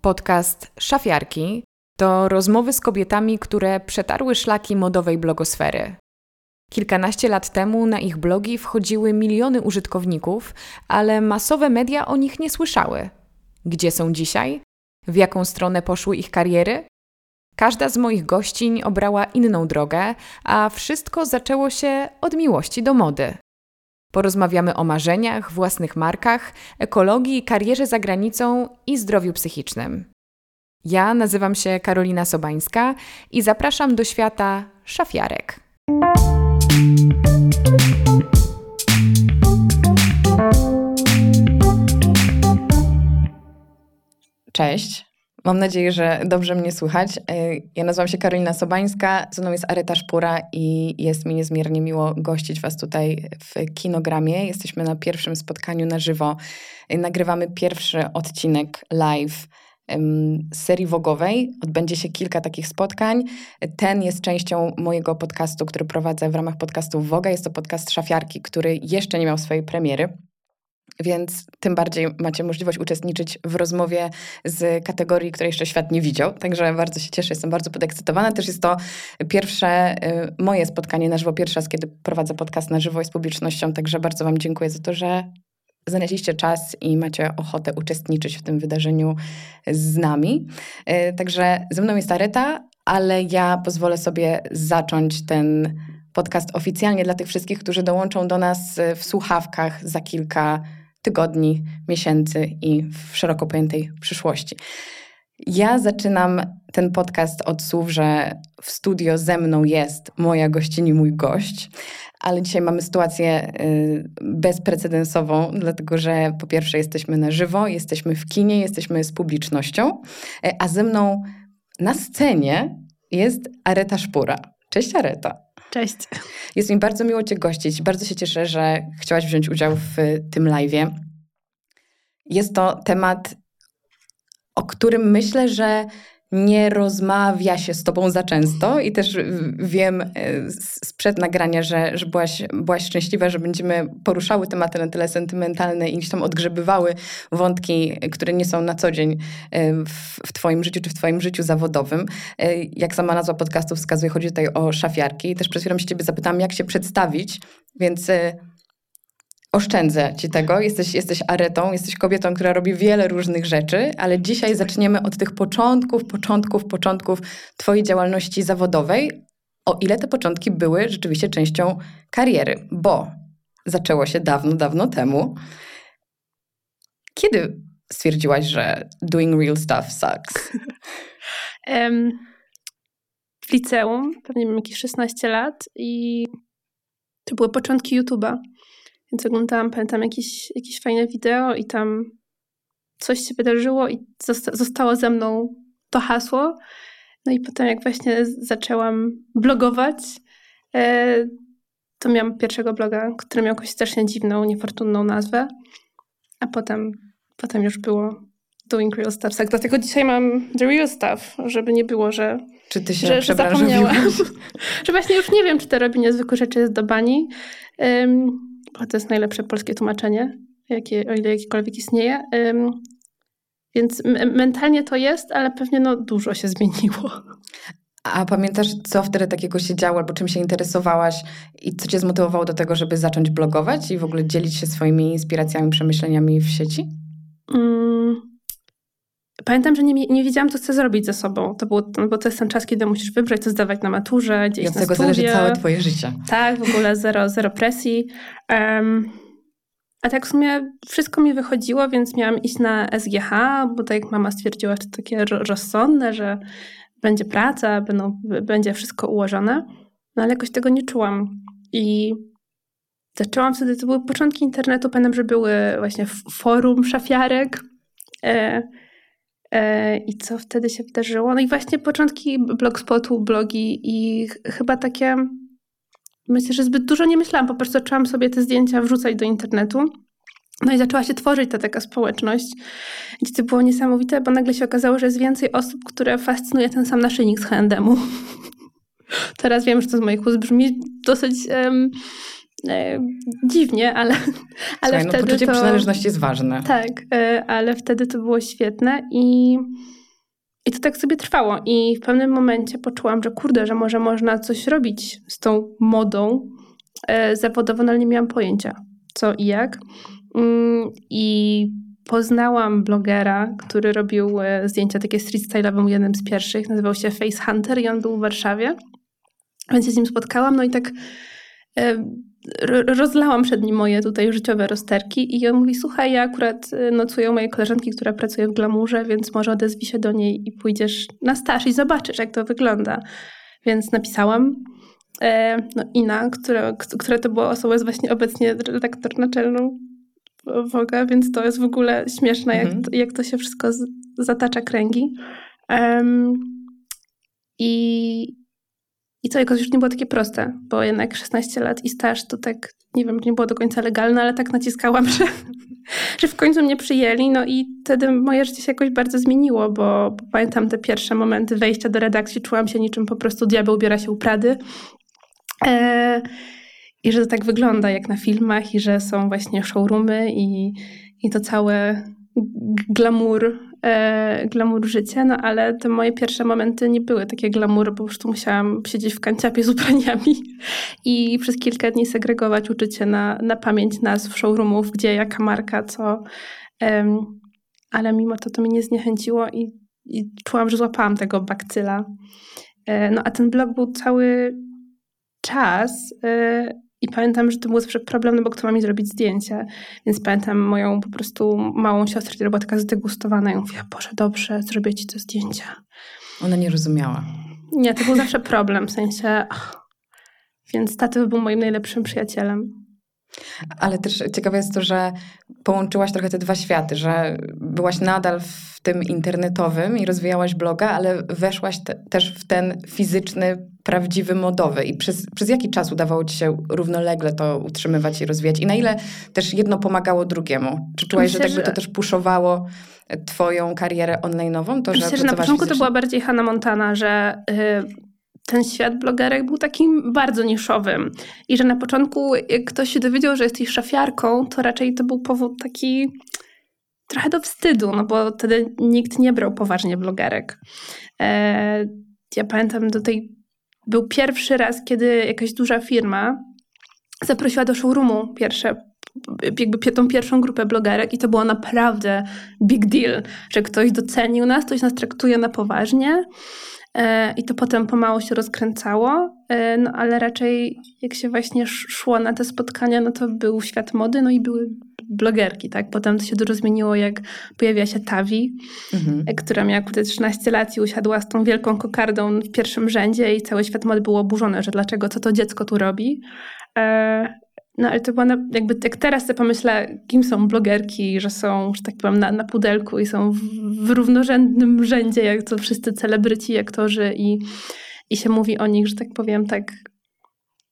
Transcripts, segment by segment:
Podcast Szafiarki to rozmowy z kobietami, które przetarły szlaki modowej blogosfery. Kilkanaście lat temu na ich blogi wchodziły miliony użytkowników, ale masowe media o nich nie słyszały. Gdzie są dzisiaj? W jaką stronę poszły ich kariery? Każda z moich gościń obrała inną drogę, a wszystko zaczęło się od miłości do mody. Porozmawiamy o marzeniach, własnych markach, ekologii, karierze za granicą i zdrowiu psychicznym. Ja nazywam się Karolina Sobańska i zapraszam do świata szafiarek. Cześć. Mam nadzieję, że dobrze mnie słychać. E, ja nazywam się Karolina Sobańska, ze mną jest Aryta Szpura i jest mi niezmiernie miło gościć Was tutaj w Kinogramie. Jesteśmy na pierwszym spotkaniu na żywo. E, nagrywamy pierwszy odcinek live serii wogowej. Odbędzie się kilka takich spotkań. Ten jest częścią mojego podcastu, który prowadzę w ramach podcastu Woga. Jest to podcast Szafiarki, który jeszcze nie miał swojej premiery. Więc tym bardziej macie możliwość uczestniczyć w rozmowie z kategorii, której jeszcze świat nie widział. Także bardzo się cieszę, jestem bardzo podekscytowana. Też jest to pierwsze y, moje spotkanie na żywo, pierwszy raz, kiedy prowadzę podcast na żywo i z publicznością. Także bardzo Wam dziękuję za to, że znaleźliście czas i macie ochotę uczestniczyć w tym wydarzeniu z nami. Y, także ze mną jest Aryta, ale ja pozwolę sobie zacząć ten podcast oficjalnie dla tych wszystkich, którzy dołączą do nas w słuchawkach za kilka tygodni, miesięcy i w szeroko pojętej przyszłości. Ja zaczynam ten podcast od słów, że w studio ze mną jest moja gościni, mój gość, ale dzisiaj mamy sytuację y, bezprecedensową, dlatego że po pierwsze jesteśmy na żywo, jesteśmy w kinie, jesteśmy z publicznością, y, a ze mną na scenie jest Areta Szpura. Cześć Areta. Cześć. Jest mi bardzo miło Cię gościć. Bardzo się cieszę, że chciałaś wziąć udział w tym live'ie. Jest to temat, o którym myślę, że nie rozmawia się z tobą za często i też wiem e, sprzed nagrania, że, że byłaś, byłaś szczęśliwa, że będziemy poruszały tematy na tyle sentymentalne i gdzieś tam odgrzebywały wątki, które nie są na co dzień e, w, w twoim życiu czy w twoim życiu zawodowym. E, jak sama nazwa podcastu wskazuje, chodzi tutaj o szafiarki. I też przed chwilą się ciebie zapytałam, jak się przedstawić, więc Oszczędzę ci tego. Jesteś, jesteś aretą, jesteś kobietą, która robi wiele różnych rzeczy, ale dzisiaj zaczniemy od tych początków, początków, początków Twojej działalności zawodowej. O ile te początki były rzeczywiście częścią kariery, bo zaczęło się dawno, dawno temu. Kiedy stwierdziłaś, że doing real stuff sucks? um, w liceum, pewnie miałam jakieś 16 lat i to były początki YouTube'a. Więc oglądałam, pamiętam, jakieś, jakieś fajne wideo i tam coś się wydarzyło i zosta zostało ze mną to hasło. No i potem jak właśnie zaczęłam blogować, e, to miałam pierwszego bloga, który miał jakąś strasznie dziwną, niefortunną nazwę. A potem, potem już było Doing Real Stuff. Tak, dlatego dzisiaj mam The Real Stuff, żeby nie było, że Czy ty się że, że zapomniałam. że właśnie już nie wiem, czy te robienie zwykłych rzeczy do bani. Um, to jest najlepsze polskie tłumaczenie, jakie, o ile jakiekolwiek istnieje. Więc mentalnie to jest, ale pewnie no, dużo się zmieniło. A pamiętasz, co wtedy takiego się działo, albo czym się interesowałaś i co cię zmotywowało do tego, żeby zacząć blogować i w ogóle dzielić się swoimi inspiracjami, przemyśleniami w sieci? Mm, Pamiętam, że nie, nie wiedziałam, co chcę zrobić ze sobą. To było, no bo to jest ten czas, kiedy musisz wybrać, co zdawać na maturze, gdzieś I od tego studia. zależy całe twoje życie. Tak, w ogóle zero, zero presji. Um, a tak w sumie wszystko mi wychodziło, więc miałam iść na SGH, bo tak jak mama stwierdziła, że to takie rozsądne, że będzie praca, będą, będzie wszystko ułożone. No ale jakoś tego nie czułam. I zaczęłam wtedy, to były początki internetu, pamiętam, że były właśnie forum szafiarek. E, I co wtedy się wydarzyło? No i właśnie początki blogspotu, blogi i chyba takie, myślę, że zbyt dużo nie myślałam, po prostu zaczęłam sobie te zdjęcia wrzucać do internetu. No i zaczęła się tworzyć ta taka społeczność, gdzie to było niesamowite, bo nagle się okazało, że jest więcej osób, które fascynuje ten sam naszyjnik z H&M-u. Teraz wiem, że to z moich ust brzmi dosyć um, e, dziwnie, ale, ale Słuchaj, no, wtedy poczucie to... przynależności jest ważne. Tak, e, ale wtedy to było świetne i, i to tak sobie trwało. I w pewnym momencie poczułam, że kurde, że może można coś robić z tą modą e, zawodowo, no ale nie miałam pojęcia co i jak. Mm, I poznałam blogera, który robił e, zdjęcia takie street style'owe, jednym z pierwszych, nazywał się Face Hunter i on był w Warszawie. Więc się z nim spotkałam, no i tak e, rozlałam przed nim moje tutaj życiowe rozterki i on mówi, słuchaj, ja akurat e, nocuję mojej koleżanki, która pracuje w glamurze, więc może odezwij się do niej i pójdziesz na staż i zobaczysz, jak to wygląda. Więc napisałam. No Ina, która, która to była osoba, jest właśnie obecnie redaktor naczelną Woga, więc to jest w ogóle śmieszne, mhm. jak, to, jak to się wszystko z, zatacza kręgi. Um, I i co, jakoś już nie było takie proste, bo jednak 16 lat i staż to tak, nie wiem, nie było do końca legalne, ale tak naciskałam, że, że w końcu mnie przyjęli. No i wtedy moje życie się jakoś bardzo zmieniło, bo, bo pamiętam te pierwsze momenty wejścia do redakcji, czułam się niczym po prostu diabeł ubiera się u Prady. E, I że to tak wygląda jak na filmach i że są właśnie showroomy i, i to całe glamour e, glamour no ale te moje pierwsze momenty nie były takie glamury, bo po prostu musiałam siedzieć w kanciapie z ubraniami i przez kilka dni segregować, uczyć się na, na pamięć nazw showroomów, gdzie jaka marka, co. Ale mimo to to mnie nie zniechęciło i, i czułam, że złapałam tego bakcyla. E, no a ten blog był cały czas e, i pamiętam, że to był zawsze problem, no bo kto ma mi zrobić zdjęcie. Więc pamiętam moją po prostu małą siostrę, która była taka zdegustowana i mówiła, Boże, dobrze, zrobię ci te zdjęcia. Ona nie rozumiała. Nie, to był zawsze problem, w sensie... Więc taty był moim najlepszym przyjacielem. Ale też ciekawe jest to, że połączyłaś trochę te dwa światy, że byłaś nadal w tym internetowym i rozwijałaś bloga, ale weszłaś te, też w ten fizyczny, prawdziwy, modowy. I przez, przez jaki czas udawało ci się równolegle to utrzymywać i rozwijać? I na ile też jedno pomagało drugiemu? Czy czułaś, Myślę, że, tak że to też puszowało twoją karierę online'ową? To, Myślę, że, że na początku fizycznie? to była bardziej Hannah Montana, że... Yy ten świat blogerek był takim bardzo niszowym. I że na początku, jak ktoś się dowiedział, że jesteś szafiarką, to raczej to był powód taki trochę do wstydu, no bo wtedy nikt nie brał poważnie blogerek. E, ja pamiętam do tej. Był pierwszy raz, kiedy jakaś duża firma zaprosiła do showroomu pierwsze jakby tą pierwszą grupę blogerek i to było naprawdę big deal, że ktoś docenił nas, ktoś nas traktuje na poważnie I to potem pomału się rozkręcało, e, no ale raczej jak się właśnie szło na te spotkania, no to był świat mody, no i były blogerki, tak? Potem to się dużo zmieniło, jak pojawiła się Tavi, mhm. E, która miała kurde 13 lat i usiadła z tą wielką kokardą w pierwszym rzędzie i cały świat mody był oburzony, że dlaczego, co to dziecko tu robi. No ale to była, na, jakby jak teraz sobie pomyślę, kim są blogerki, że są, że tak powiem, na, na pudelku i są w, w równorzędnym rzędzie, jak to wszyscy celebryci, aktorzy i, i się mówi o nich, że tak powiem, tak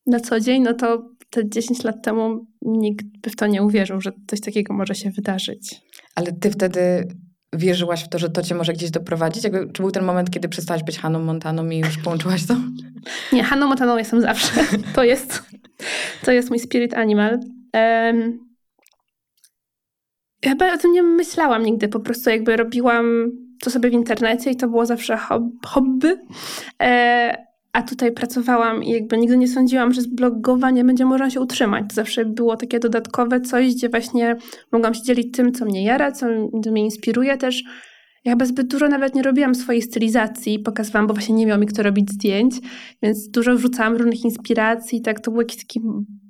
na co dzień, no to te 10 lat temu nikt by w to nie uwierzył, że coś takiego może się wydarzyć. Ale ty wtedy wierzyłaś w to, że to cię może gdzieś doprowadzić? Jakby, czy był ten moment, kiedy przestałaś być Haną Montaną i już połączyłaś to? Nie, Haną Montaną jestem zawsze. To jest, to jest mój spirit animal. Um, chyba o tym nie myślałam nigdy. Po prostu jakby robiłam to sobie w internecie i to było zawsze hobby. E, a tutaj pracowałam i jakby nigdy nie sądziłam, że z blogowaniem będzie można się utrzymać. To zawsze było takie dodatkowe coś, gdzie właśnie mogłam się dzielić tym, co mnie jara, co mnie inspiruje też. Ja chyba zbyt dużo nawet nie robiłam swojej stylizacji, pokazywałam, bo właśnie nie miał mi kto robić zdjęć, więc dużo wrzucałam różnych inspiracji, tak, to był jakiś taki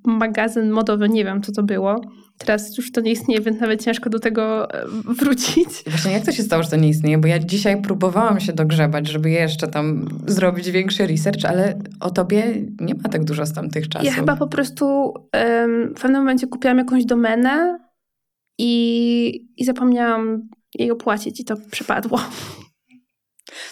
magazyn modowy, nie wiem co to było. Teraz już to nie istnieje, więc nawet ciężko do tego e, wrócić. Właśnie jak to się stało, że to nie istnieje? Bo ja dzisiaj próbowałam się dogrzebać, żeby jeszcze tam zrobić większy research, ale o tobie nie ma tak dużo z tamtych czasów. Ja chyba po prostu um, w pewnym momencie kupiłam jakąś domenę i, i zapomniałam jej opłacić i to przypadło.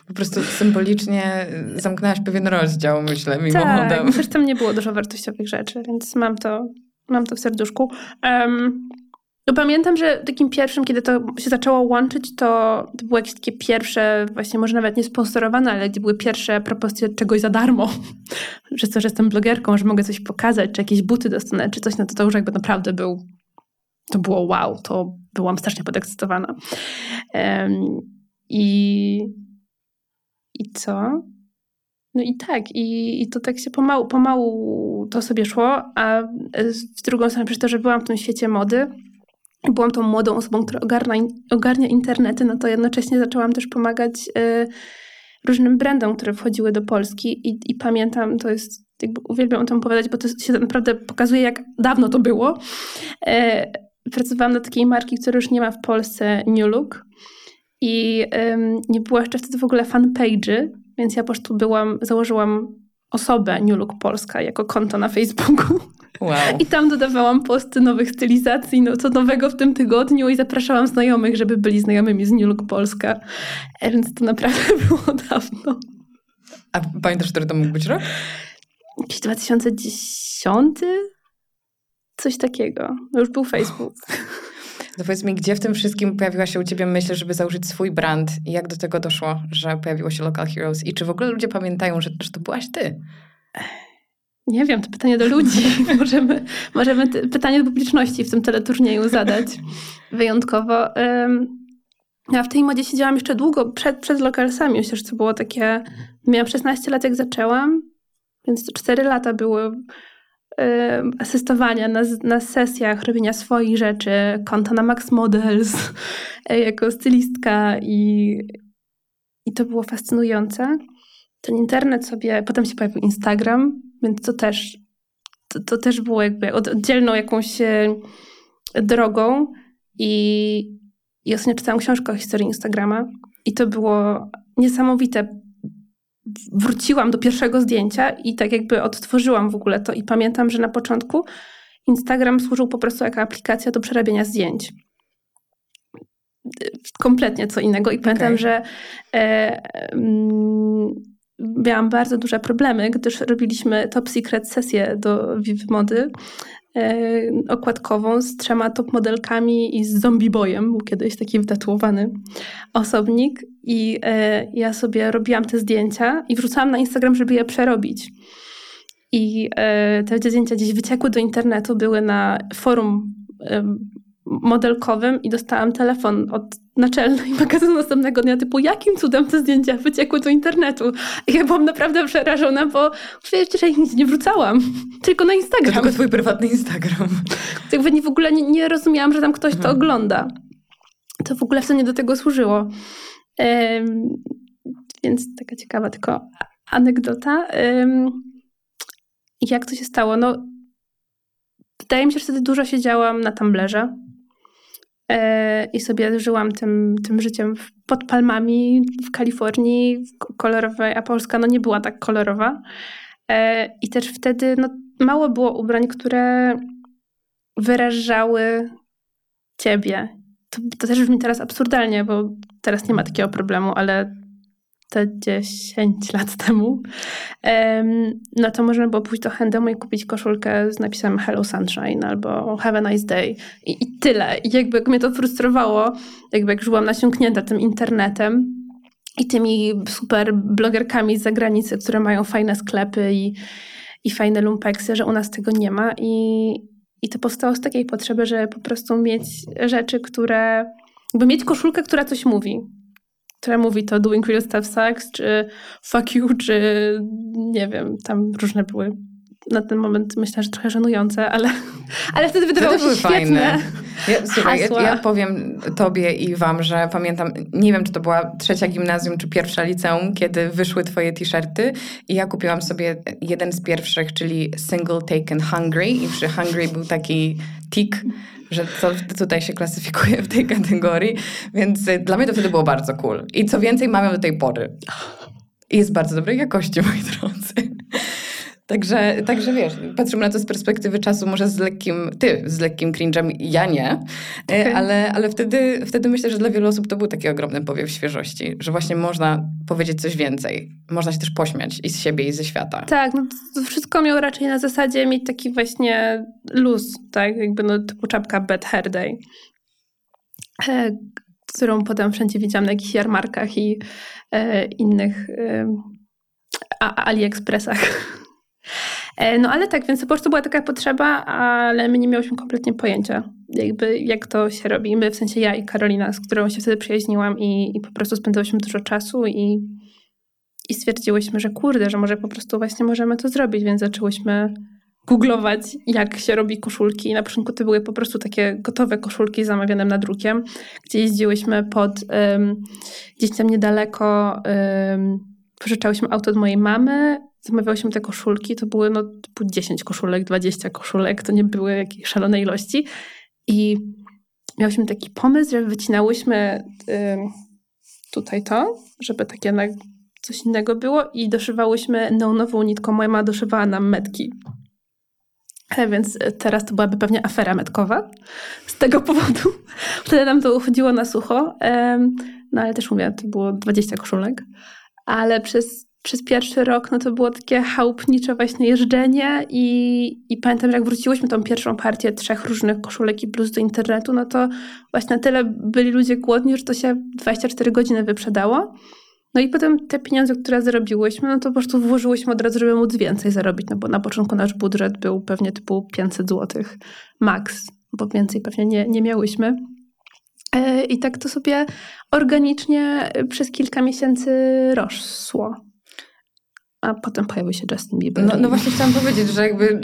Po prostu symbolicznie zamknęłaś pewien rozdział, myślę, mimochodem. Tak, przecież tam nie było dużo wartościowych rzeczy, więc mam to, mam to w serduszku. Um, No pamiętam, że takim pierwszym, kiedy to się zaczęło łączyć, to, to były jakieś takie pierwsze, właśnie może nawet nie sponsorowane, ale gdzie były pierwsze propozycje czegoś za darmo. że to, że jestem blogerką, że mogę coś pokazać, czy jakieś buty dostanę, czy coś, no to to już jakby naprawdę był, to było wow, to byłam strasznie podekscytowana. Um, I i co? No i tak, i, i to tak się pomału, pomału to sobie szło, a z drugą stronę przez to, że byłam w tym świecie mody, byłam tą młodą osobą, która ogarnia, ogarnia internety, no to jednocześnie zaczęłam też pomagać y, różnym brandom, które wchodziły do Polski i, i pamiętam, to jest, jakby uwielbiam o tym opowiadać, bo to się naprawdę pokazuje, jak dawno to było. Y, pracowałam na takiej marki, która już nie ma w Polsce, New Look i nie było jeszcze wtedy w ogóle fanpage'y, więc ja po prostu byłam, założyłam osobę New Look Polska jako konto na Facebooku. Wow. I tam dodawałam posty nowych stylizacji, no co nowego w tym tygodniu i zapraszałam znajomych, żeby byli znajomymi z New Look Polska. E, więc to naprawdę było dawno. A pamiętasz, który to mógł być rok? Jakiś 2010? Coś takiego. No już był Facebook. To powiedz mi, gdzie w tym wszystkim pojawiła się u ciebie myśl, żeby założyć swój brand? I jak do tego doszło, że pojawiło się Local Heroes? I czy w ogóle ludzie pamiętają, że, że to byłaś ty? Nie wiem, to pytanie do ludzi. możemy możemy pytanie do publiczności w tym teleturnieju zadać wyjątkowo. Ja w tej modzie siedziałam jeszcze długo przed, przed lokalsami. Myślę, że to było takie... Miałam 16 lat, jak zaczęłam, więc to 4 lata były asystowania na, na sesjach, robienia swoich rzeczy, konta na Max Models jako stylistka i, i to było fascynujące. Ten internet sobie, potem się pojawił Instagram, więc to też, to, to też było jakby oddzielną jakąś e, drogą i, i ostatnio czytałam książkę o historii Instagrama i to było niesamowite wróciłam do pierwszego zdjęcia i tak jakby odtworzyłam w ogóle to i pamiętam, że na początku Instagram służył po prostu jako aplikacja do przerabiania zdjęć. Kompletnie co innego i pamiętam, okay. że e, mm, miałam bardzo duże problemy, gdyż robiliśmy top secret sesję do Viv Mody okładkową z trzema top modelkami i z zombie boyem, był kiedyś taki wytatuowany osobnik i e, ja sobie robiłam te zdjęcia i wrzucałam na Instagram, żeby je przerobić. I e, te zdjęcia gdzieś wyciekły do internetu, były na forum modelkowym i dostałam telefon od naczelnej magazynu następnego dnia typu jakim cudem te zdjęcia wyciekły do internetu. I ja byłam naprawdę przerażona, bo przecież ja ich nic nie wrzucałam. Tylko na Instagram. To tylko twój prywatny Instagram. To jakby w ogóle nie, nie rozumiałam, że tam ktoś mhm. to ogląda. To w ogóle wcale nie do tego służyło. Um, więc taka ciekawa tylko anegdota. Um, jak to się stało? No, wydaje mi się, że wtedy dużo siedziałam na Tumblerze i sobie żyłam tym, tym życiem pod palmami w Kalifornii, kolorowej, a Polska no nie była tak kolorowa. E, I też wtedy no, mało było ubrań, które wyrażały ciebie. To, to też brzmi teraz absurdalnie, bo teraz nie ma takiego problemu, ale te 10 lat temu, no to można było pójść do Handemu i kupić koszulkę z napisem Hello Sunshine albo Have a nice day. I, i tyle. I jakby mnie to frustrowało, jakby jak żyłam nasiąknięta tym internetem i tymi super blogerkami z zagranicy, które mają fajne sklepy i, i fajne lumpeksy, że u nas tego nie ma. I, i to powstało z takiej potrzeby, żeby po prostu mieć rzeczy, które, jakby mieć koszulkę, która coś mówi która mówi to doing real stuff sucks, czy fuck you, czy nie wiem, tam różne były na ten moment myślę, że trochę żenujące, ale, ale wtedy wydawało się świetne. Fajne. Ja, słuchaj, ja, ja, powiem tobie i wam, że pamiętam, nie wiem, czy to była trzecia gimnazjum, czy pierwsza liceum, kiedy wyszły twoje t-shirty i ja kupiłam sobie jeden z pierwszych, czyli Single Taken Hungry i przy Hungry był taki tik że co tutaj się klasyfikuje w tej kategorii, więc y, dla mnie to wtedy było bardzo cool. I co więcej, mam ją do tej pory. I jest bardzo dobrej jakości, moi drodzy. Także, także wiesz, patrzymy na to z perspektywy czasu, może z lekkim, ty z lekkim cringe'em, ja nie, e, okay. ale, ale wtedy, wtedy myślę, że dla wielu osób to był taki ogromny powiew świeżości, że właśnie można powiedzieć coś więcej. Można się też pośmiać i z siebie, i ze świata. Tak, no to wszystko miało raczej na zasadzie mieć taki właśnie luz, tak, jakby no typu czapka Bad Hair Day, e, którą potem wszędzie widziałam na jakichś jarmarkach i e, innych e, AliExpressach. E, no ale tak, więc po prostu była taka potrzeba, ale my nie miałyśmy kompletnie pojęcia, jakby jak to się robi. My, w sensie ja i Karolina, z którą się wtedy przyjaźniłam i, i po prostu spędzałyśmy dużo czasu i, i stwierdziłyśmy, że kurde, że może po prostu właśnie możemy to zrobić, więc zaczęłyśmy googlować, jak się robi koszulki. Na początku to były po prostu takie gotowe koszulki zamawiane na drukiem, gdzie jeździłyśmy pod um, gdzieś tam niedaleko um, pożyczałyśmy auto od mojej mamy, zamawiałyśmy te koszulki, to były no typu 10 koszulek, 20 koszulek, to nie były jakieś szalone ilości. I miałyśmy taki pomysł, że wycinałyśmy tutaj to, żeby takie na coś innego było i doszywałyśmy neonową nitką. Moja mama doszywała nam metki. E, więc teraz to byłaby pewnie afera metkowa z tego powodu. Wtedy nam to uchodziło na sucho. No ale też mówię, to było 20 koszulek ale przez, przez pierwszy rok no to było takie chałupnicze właśnie jeżdżenie i, i pamiętam, jak wróciłyśmy tą pierwszą partię trzech różnych koszulek i bluz do internetu, no to właśnie na tyle byli ludzie głodni, że to się 24 godziny wyprzedało. No i potem te pieniądze, które zarobiłyśmy, no to po prostu włożyłyśmy od razu, żeby móc więcej zarobić, no bo na początku nasz budżet był pewnie typu 500 zł max, bo więcej pewnie nie, nie miałyśmy. E, I tak to sobie organicznie przez kilka miesięcy rosło. A potem pojawił się Justin Bieber. No, no właśnie chciałam powiedzieć, że jakby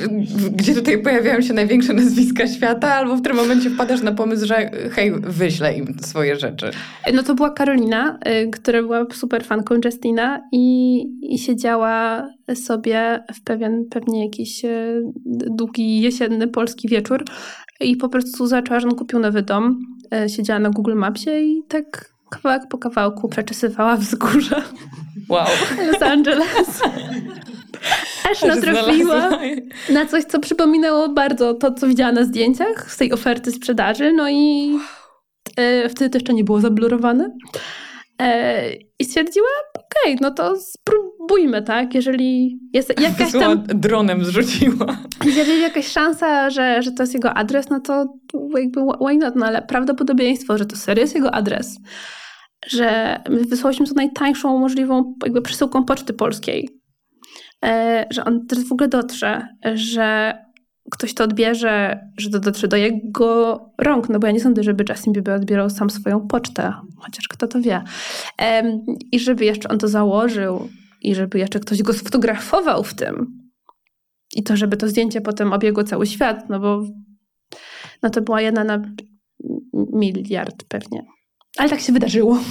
gdzie tutaj pojawiają się największe nazwiska świata, albo w którym momencie wpadasz na pomysł, że hej, wyślę im swoje rzeczy. No to była Karolina, która była super fanką Justina i, i siedziała sobie w pewien, pewnie jakiś długi jesienny polski wieczór i po prostu zaczęła, że on kupił nowy dom E, siedziała na Google Mapsie i tak kawałek po kawałku przeczesywała wzgórza. Wow. Los Angeles. Aż natrafiła na coś, co przypominało bardzo to, co widziała na zdjęciach z tej oferty sprzedaży. No i e, wtedy to jeszcze nie było zablurowane. E, I stwierdziła, okej, okay, no to spróbujmy, tak? Jeżeli jest jakaś tam... dronem zrzuciła. Jeżeli jakaś szansa, że, że to jest jego adres, no to jakby why not? No ale prawdopodobieństwo, że to serio jest jego adres, że my wysłałyśmy to najtańszą możliwą jakby przesyłką poczty polskiej, e, że on teraz w ogóle dotrze, że ktoś to odbierze, że to dotrze do jego rąk, no bo ja nie sądzę, żeby Justin Bieber odbierał sam swoją pocztę, chociaż kto to wie. I żeby jeszcze on to założył i żeby jeszcze ktoś go sfotografował w tym. I to, żeby to zdjęcie potem obiegło cały świat, no bo no to była jedna na miliard pewnie. Ale tak się wydarzyło.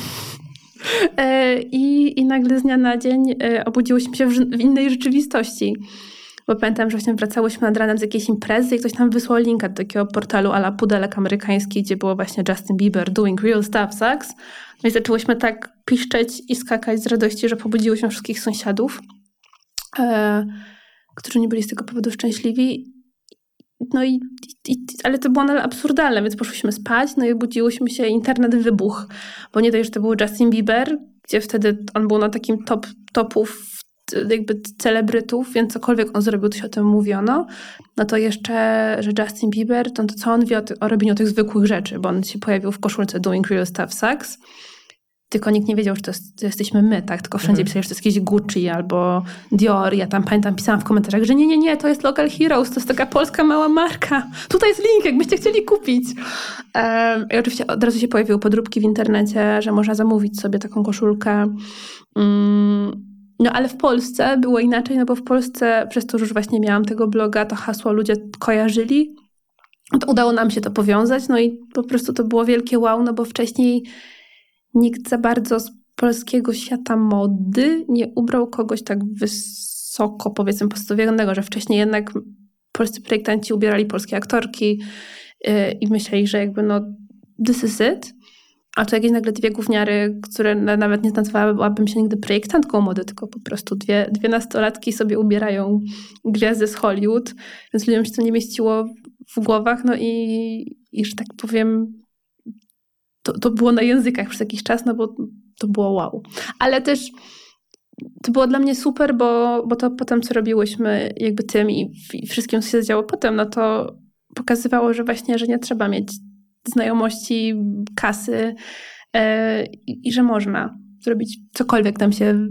E, I, I nagle z dnia na dzień e, obudziłyśmy się w, w innej rzeczywistości. Bo pamiętam, że właśnie wracałyśmy nad ranem z jakiejś imprezy i ktoś nam wysłał linka do takiego portalu ala Pudelek amerykański, gdzie było właśnie Justin Bieber doing real stuff sucks. No i zaczęłyśmy tak piszczeć i skakać z radości, że pobudziłyśmy wszystkich sąsiadów, e, którzy nie byli z tego powodu szczęśliwi. No i, i, ale to było nadal absurdalne, więc poszłyśmy spać, no i budziłyśmy się, internet wybuch, bo nie dość, że to był Justin Bieber, gdzie wtedy on był na takim top topów jakby celebrytów, więc cokolwiek on zrobił, to się o tym mówiono. No to jeszcze, że Justin Bieber, to, to co on wie o, o robieniu tych zwykłych rzeczy, bo on się pojawił w koszulce Doing Real Stuff Sucks, tylko nikt nie wiedział, że to, jest, to jesteśmy my, tak? Tylko wszędzie mhm. pisali, że to jest jakieś Gucci albo Dior. Ja tam pamiętam, pisałam w komentarzach, że nie, nie, nie, to jest Local Heroes, to jest taka polska mała marka. Tutaj jest link, jakbyście chcieli kupić. Um, I oczywiście od razu się pojawiły podróbki w internecie, że można zamówić sobie taką koszulkę. Um, no ale w Polsce było inaczej, no bo w Polsce, przez to, że już właśnie miałam tego bloga, to hasło ludzie kojarzyli. To udało nam się to powiązać, no i po prostu to było wielkie wow, no bo wcześniej nikt za bardzo z polskiego świata mody nie ubrał kogoś tak wysoko, powiedzmy, postawionego, że wcześniej jednak polscy projektanci ubierali polskie aktorki yy, i myśleli, że jakby no this is it. A to jakieś nagle dwie gówniary, które nawet nie nazwałabym się nigdy projektantką mody, tylko po prostu dwie, dwie nastolatki sobie ubierają gwiazdy z Hollywood, więc ludziom się to nie mieściło w głowach, no i, i że tak powiem, to, to było na językach przez jakiś czas, no bo to było wow. Ale też to było dla mnie super, bo, bo to potem, co robiłyśmy jakby tym i, i wszystkim, co się zadziało potem, no to pokazywało, że właśnie, że nie trzeba mieć znajomości, kasy yy, i że można zrobić cokolwiek tam się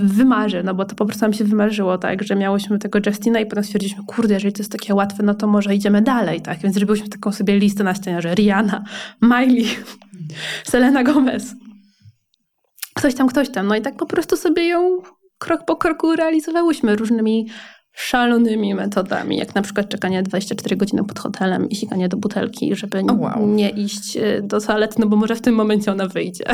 wymarzy, no bo to po prostu nam się wymarzyło, tak, że miałyśmy tego Justina i potem stwierdziliśmy, kurde, jeżeli to jest takie łatwe, no to może idziemy dalej, tak, więc zrobiłyśmy taką sobie listę na ścianie, że Rihanna, Miley, Selena Gomez, ktoś tam, ktoś tam, no i tak po prostu sobie ją krok po kroku realizowałyśmy różnymi szalonymi metodami, jak na przykład czekanie 24 godziny pod hotelem i sikanie do butelki, żeby oh, wow. nie iść y, do toalety, no bo może w tym momencie ona wyjdzie.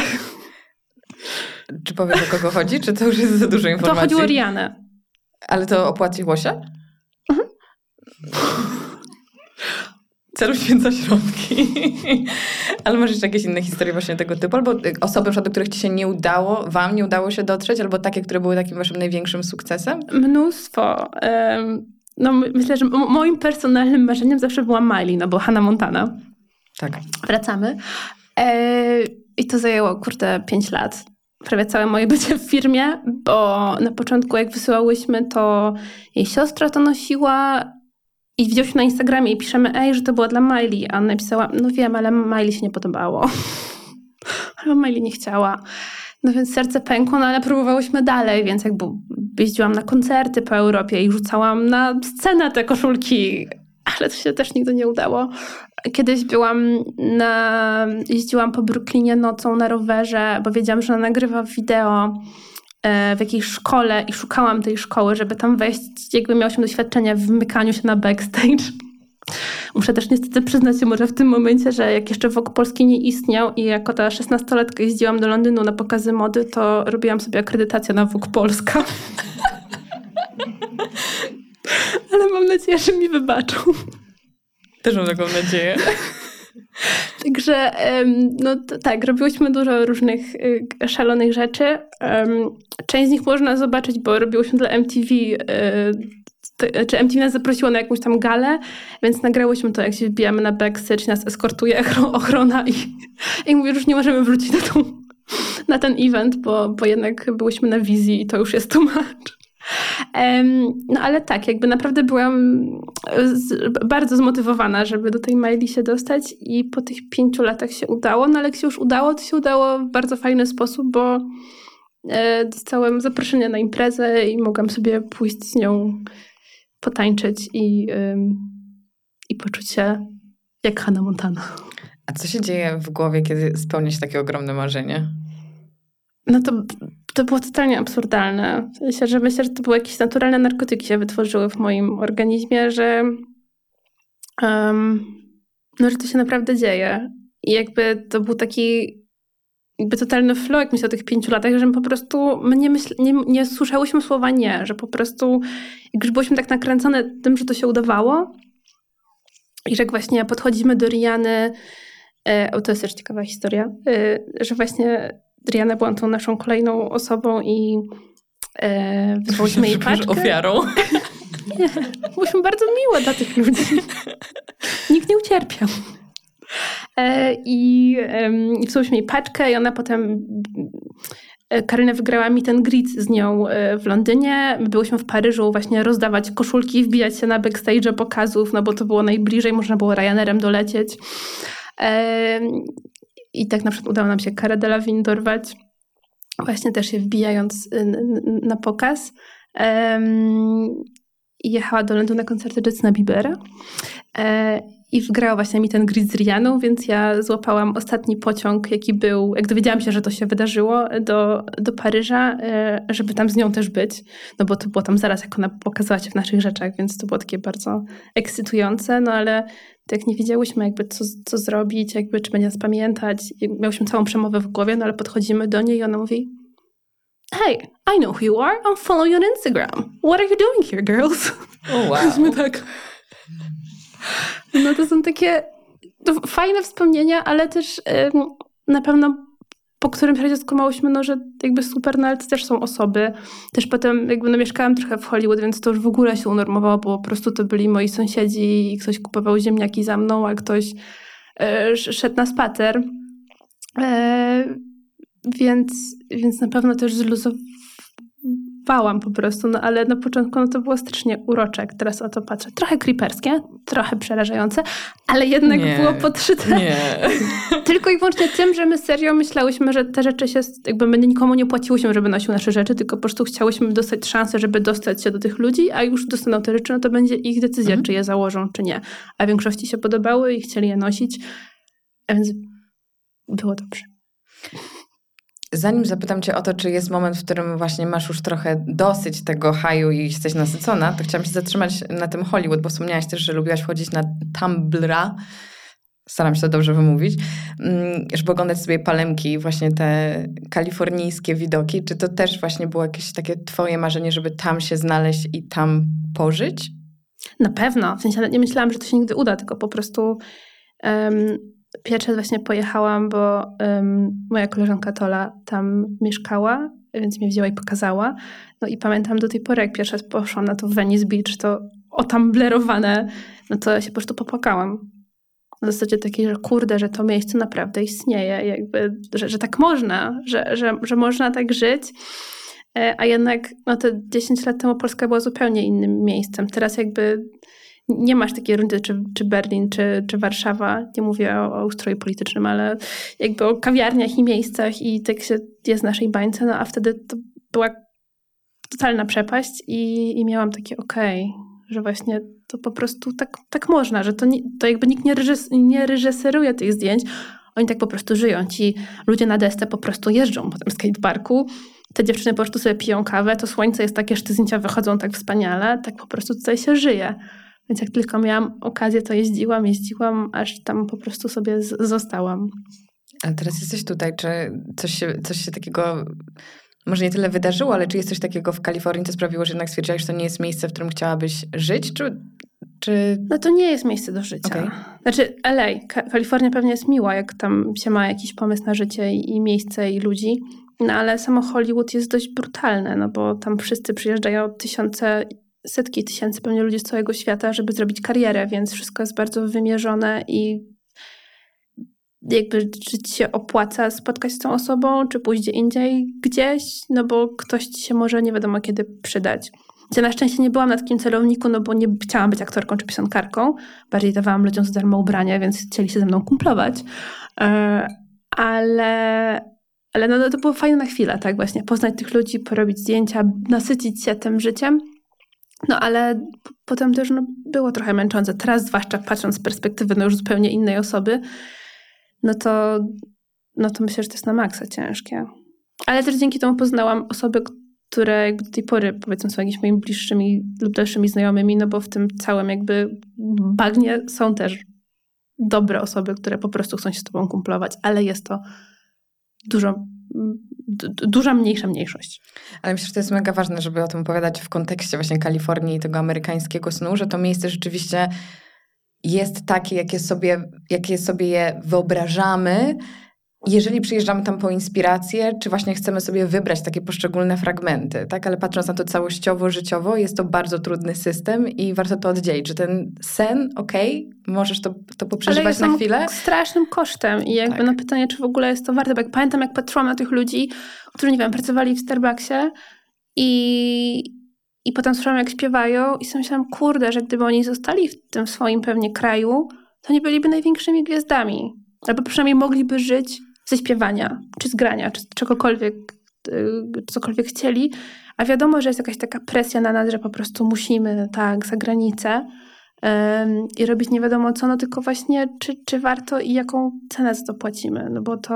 Czy powiesz o kogo chodzi, czy to już jest za dużo informacji? To chodziło o Rianę. Ale to opłaciło się? Mhm. Celu święca środki. Ale masz jeszcze jakieś inne historie właśnie tego typu? Albo osoby, do których ci się nie udało, wam nie udało się dotrzeć? Albo takie, które były takim waszym największym sukcesem? Mnóstwo. No myślę, że moim personalnym marzeniem zawsze była Miley, no bo Hannah Montana. Tak. Wracamy. E, I to zajęło, kurde, 5 lat prawie całe moje bycie w firmie, bo na początku jak wysyłałyśmy, to jej siostra to nosiła i widzieliśmy na Instagramie i piszemy, ej, że to było dla Miley, a napisała, no wiem, ale Miley się nie podobało. ale Miley nie chciała. No więc serce pękło, no ale próbowałyśmy dalej, więc jakby jeździłam na koncerty po Europie i rzucałam na scenę te koszulki, ale to się też nigdy nie udało. Kiedyś byłam na, jeździłam po Brooklynie nocą na rowerze, bo wiedziałam, że ona nagrywa wideo w jakiejś szkole i szukałam tej szkoły, żeby tam wejść, jakby miałyśmy doświadczenie w wymykaniu się na backstage. Muszę też niestety przyznać się może w tym momencie, że jak jeszcze Wok Polski nie istniał i jako ta szesnastolatka jeździłam do Londynu na pokazy mody, to robiłam sobie akredytację na Wok Polska. Ale mam nadzieję, że mi wybaczą. Też mam taką nadzieję. Także no tak, robiłyśmy dużo różnych y, szalonych rzeczy. Część z nich można zobaczyć, bo robiłyśmy dla MTV, y, czy MTV nas zaprosiło na jakąś tam galę, więc nagrałyśmy to, jak się wbijamy na backstage, nas eskortuje ochrona i, i mówię, że już nie możemy wrócić na, tą, na ten event, bo, bo jednak byłyśmy na wizji i to już jest tłumacz. No ale tak, jakby naprawdę byłam bardzo zmotywowana, żeby do tej maili się dostać i po tych pięciu latach się udało. No ale jak się już udało, to się udało w bardzo fajny sposób, bo e, dostałem zaproszenie na imprezę i mogłam sobie pójść z nią potańczyć i, i poczuć się jak Hannah Montana. A co się dzieje w głowie, kiedy spełnia się takie ogromne marzenie? No to to było totalnie absurdalne. Myślę, że myślę, że to były jakieś naturalne narkotyki się wytworzyły w moim organizmie, że, um, no, że to się naprawdę dzieje. I jakby to był taki jakby totalny flow, jak myślę o tych pięciu latach, że po prostu my nie, myśl, nie, nie słyszałyśmy słowa nie, że po prostu już byliśmy tak nakręcone tym, że to się udawało i że jak właśnie podchodzimy do Riany, e, to jest też ciekawa historia, e, że właśnie Driana była tą naszą kolejną osobą i e, wysłałyśmy jej paczkę. ofiarą. nie, byłyśmy bardzo miłe dla tych ludzi. Nikt nie ucierpiał. E, I e, wysłałyśmy jej paczkę i ona potem e, Karyna wygrała mi ten grid z nią e, w Londynie. My byłyśmy w Paryżu właśnie rozdawać koszulki, wbijać się na backstage pokazów, no bo to było najbliżej, można było Ryanerem dolecieć. E, i tak na przykład udało nam się Cara Delevingne dorwać, właśnie też się wbijając na pokaz. I jechała do Londynu na koncerty Justina Biebera. I wgrała właśnie mi ten grid z Rianą, więc ja złapałam ostatni pociąg, jaki był, jak dowiedziałam się, że to się wydarzyło, do, do Paryża, e, żeby tam z nią też być. No bo to było tam zaraz, jak ona pokazała się w naszych rzeczach, więc to było takie bardzo ekscytujące, no ale jak nie wiedziałyśmy jakby co, co zrobić, jakby czy będzie nas pamiętać. Miałyśmy całą przemowę w głowie, no ale podchodzimy do niej i ona mówi Hey, I know who you are. I'm following you on Instagram. What are you doing here, girls? Oh, wow. tak. No to są takie to fajne wspomnienia, ale też na pewno po którym razie skumałyśmy, no, że jakby super, no ale to też są osoby. Też potem jakby no, mieszkałam trochę w Hollywood, więc to już w ogóle się unormowało, bo po prostu to byli moi sąsiedzi i ktoś kupował ziemniaki za mną, a ktoś e, szedł na spacer. E, więc, więc na pewno też zluzowałam bałam po prostu, no ale na początku no to było strasznie urocze, jak teraz o to patrzę. Trochę creeperskie, trochę przerażające, ale jednak nie, było podszyte tylko i wyłącznie tym, że my serio myślałyśmy, że te rzeczy się, jakby my nikomu nie płaciłyśmy, żeby nosił nasze rzeczy, tylko po prostu chciałyśmy dostać szansę, żeby dostać się do tych ludzi, a już dostaną te rzeczy, no to będzie ich decyzja, mhm. czy je założą, czy nie. A większości się podobały i chcieli je nosić, a więc było dobrze. Zanim zapytam Cię o to, czy jest moment, w którym właśnie masz już trochę dosyć tego haju i jesteś nasycona, to chciałam się zatrzymać na tym Hollywood, bo wspomniałaś też, że lubiłaś wchodzić na Tumblra, staram się to dobrze wymówić, mm, żeby oglądać sobie palemki, właśnie te kalifornijskie widoki. Czy to też właśnie było jakieś takie Twoje marzenie, żeby tam się znaleźć i tam pożyć? Na pewno. W sensie nie myślałam, że to się nigdy uda, tylko po prostu um, Pierwszy właśnie pojechałam, bo um, moja koleżanka Tola tam mieszkała, więc mnie wzięła i pokazała. No i pamiętam do tej pory, jak pierwszy raz poszłam na to Venice Beach, to otamblerowane, no to się po prostu popłakałam. W zasadzie takiej, że kurde, że to miejsce naprawdę istnieje, jakby, że, że tak można, że, że, że można tak żyć. E, a jednak no te 10 lat temu Polska była zupełnie innym miejscem. Teraz jakby nie masz takiej rundy, czy, czy Berlin, czy, czy Warszawa, nie mówię o, o ustroju politycznym, ale jakby o kawiarniach i miejscach i tak się jest w naszej bańce, no a wtedy to była totalna przepaść i, i miałam takie okej, okay, że właśnie to po prostu tak, tak można, że to, nie, to jakby nikt nie, reżys, nie reżyseruje tych zdjęć, oni tak po prostu żyją. Ci ludzie na desce po prostu jeżdżą po tym skateparku, te dziewczyny po prostu sobie piją kawę, to słońce jest takie, że te zdjęcia wychodzą tak wspaniale, tak po prostu tutaj się żyje. Więc jak tylko miałam okazję, to jeździłam, jeździłam, aż tam po prostu sobie z- zostałam. Ale teraz jesteś tutaj, czy coś się, coś się takiego może nie tyle wydarzyło, ale czy jest coś takiego w Kalifornii, co sprawiło, że jednak stwierdziłaś, że to nie jest miejsce, w którym chciałabyś żyć, czy... czy... No to nie jest miejsce do życia. Okay. Znaczy LA, Kalifornia pewnie jest miła, jak tam się ma jakiś pomysł na życie i, i miejsce i ludzi, no ale samo Hollywood jest dość brutalne, no bo tam wszyscy przyjeżdżają tysiące setki tysięcy pewnie ludzi z całego świata, żeby zrobić karierę, więc wszystko jest bardzo wymierzone i jakby czy ci się opłaca spotkać z tą osobą, czy pójść indziej gdzieś, no bo ktoś ci się może nie wiadomo kiedy przydać. Ja na szczęście nie byłam na takim celowniku, no bo nie chciałam być aktorką czy piosenkarką. Bardziej dawałam ludziom za darmo ubrania, więc chcieli się ze mną kumplować. E, ale, ale no, to było fajne na chwilę, tak właśnie. Poznać tych ludzi, porobić zdjęcia, nasycić się tym życiem. No ale potem też no, było trochę męczące. Teraz zwłaszcza patrząc z perspektywy no, już zupełnie innej osoby, no to, no to myślę, że to jest na maksa ciężkie. Ale też dzięki temu poznałam osoby, które jakby do tej pory powiedzmy są jakimiś moimi bliższymi lub dalszymi znajomymi, no bo w tym całym jakby bagnie są też dobre osoby, które po prostu chcą się z tobą kumplować, ale jest to dużo duża, mniejsza mniejszość. Ale myślę, że to jest mega ważne, żeby o tym opowiadać w kontekście właśnie Kalifornii i tego amerykańskiego snu, że to miejsce rzeczywiście jest takie, jakie sobie, jakie sobie je wyobrażamy, jeżeli przyjeżdżamy tam po inspirację, czy właśnie chcemy sobie wybrać takie poszczególne fragmenty, tak? Ale patrząc na to całościowo, życiowo, jest to bardzo trudny system i warto to oddzielić, że ten sen, okej, okay, możesz to, to poprzeżywać na chwilę. strasznym kosztem i jakby tak. na pytanie, czy w ogóle jest to warte, bo jak pamiętam, jak patrzyłam na tych ludzi, którzy, nie wiem, pracowali w Starbucksie i, i potem słyszałam, jak śpiewają i sobie myślałam, kurde, że gdyby oni zostali w tym swoim pewnie kraju, to nie byliby największymi gwiazdami. Albo przynajmniej mogliby żyć ze śpiewania, czy z grania, czy czegokolwiek, y, cokolwiek chcieli, a wiadomo, że jest jakaś taka presja na nas, że po prostu musimy tak za granicę um, i robić nie wiadomo co, no tylko właśnie czy, czy warto i jaką cenę za to płacimy, no bo to,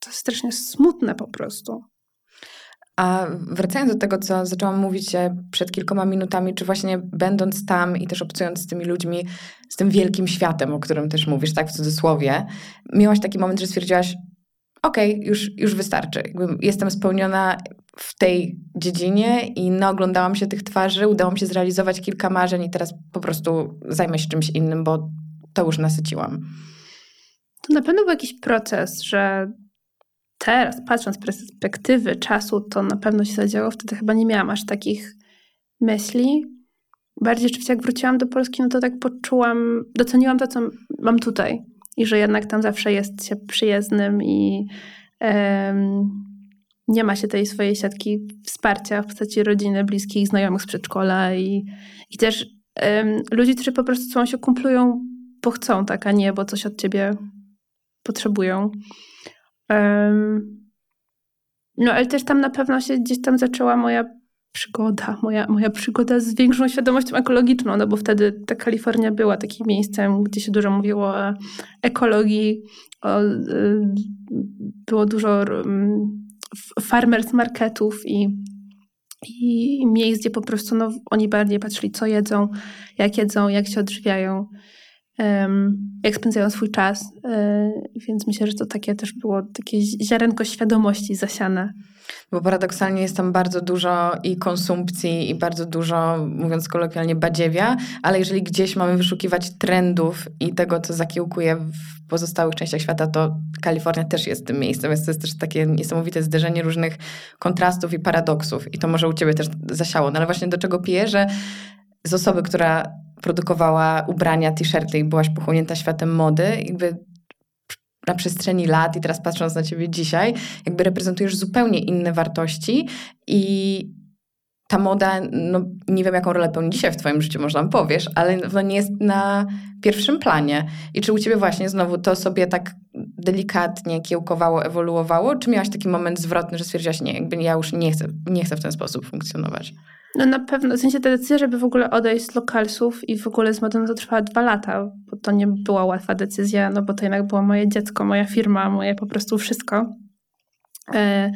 to jest strasznie smutne po prostu. A wracając do tego, co zaczęłam mówić przed kilkoma minutami, czy właśnie będąc tam i też obcując z tymi ludźmi, z tym wielkim światem, o którym też mówisz, tak w cudzysłowie, miałaś taki moment, że stwierdziłaś, okej, okay, już, już wystarczy. Jestem spełniona w tej dziedzinie i naoglądałam się tych twarzy, udało mi się zrealizować kilka marzeń i teraz po prostu zajmę się czymś innym, bo to już nasyciłam. To na pewno był jakiś proces, że teraz, patrząc z perspektywy czasu, to na pewno się zadziało. Wtedy chyba nie miałam aż takich myśli. Bardziej rzeczywiście jak wróciłam do Polski, no to tak poczułam, doceniłam to, co mam tutaj. I że jednak tam zawsze jest się przyjezdnym i um, nie ma się tej swojej siatki wsparcia w postaci rodziny, bliskich, znajomych z przedszkola i, i też um, ludzi, którzy po prostu są się kumplują, bo chcą, tak, a nie, bo coś od ciebie potrzebują. No ale też tam na pewno się gdzieś tam zaczęła moja przygoda, moja, moja przygoda z większą świadomością ekologiczną, no bo wtedy ta Kalifornia była takim miejscem, gdzie się dużo mówiło o ekologii, o, y, było dużo farmers marketów i, i miejsc, gdzie po prostu no, oni bardziej patrzyli, co jedzą, jak jedzą, jak się odżywiają, jak spędzają swój czas. Um, więc myślę, że to takie też było takie ziarenko świadomości zasiane. Bo paradoksalnie jest tam bardzo dużo i konsumpcji, i bardzo dużo, mówiąc kolokwialnie, badziewia, ale jeżeli gdzieś mamy wyszukiwać trendów i tego, co zakiełkuje w pozostałych częściach świata, to Kalifornia też jest tym miejscem, więc to jest też takie niesamowite zderzenie różnych kontrastów i paradoksów. I to może u ciebie też zasiało. No ale właśnie do czego piję, że z osoby, która produkowała ubrania, t-shirty i byłaś pochłonięta światem mody, jakby na przestrzeni lat i teraz patrząc na ciebie dzisiaj, jakby reprezentujesz zupełnie inne wartości i ta moda, no nie wiem jaką rolę pełni dzisiaj w twoim życiu, można powiesz, ale no, nie jest na pierwszym planie. I czy u ciebie właśnie znowu to sobie tak delikatnie kiełkowało, ewoluowało, czy miałaś taki moment zwrotny, że stwierdziłaś, nie, jakby ja już nie chcę, nie chcę w ten sposób funkcjonować? No na pewno, w sensie ta decyzja, żeby w ogóle odejść z lokalsów i w ogóle z modą, to trwała dwa lata, bo to nie była łatwa decyzja, no bo to jednak było moje dziecko, moja firma, moje po prostu wszystko. E,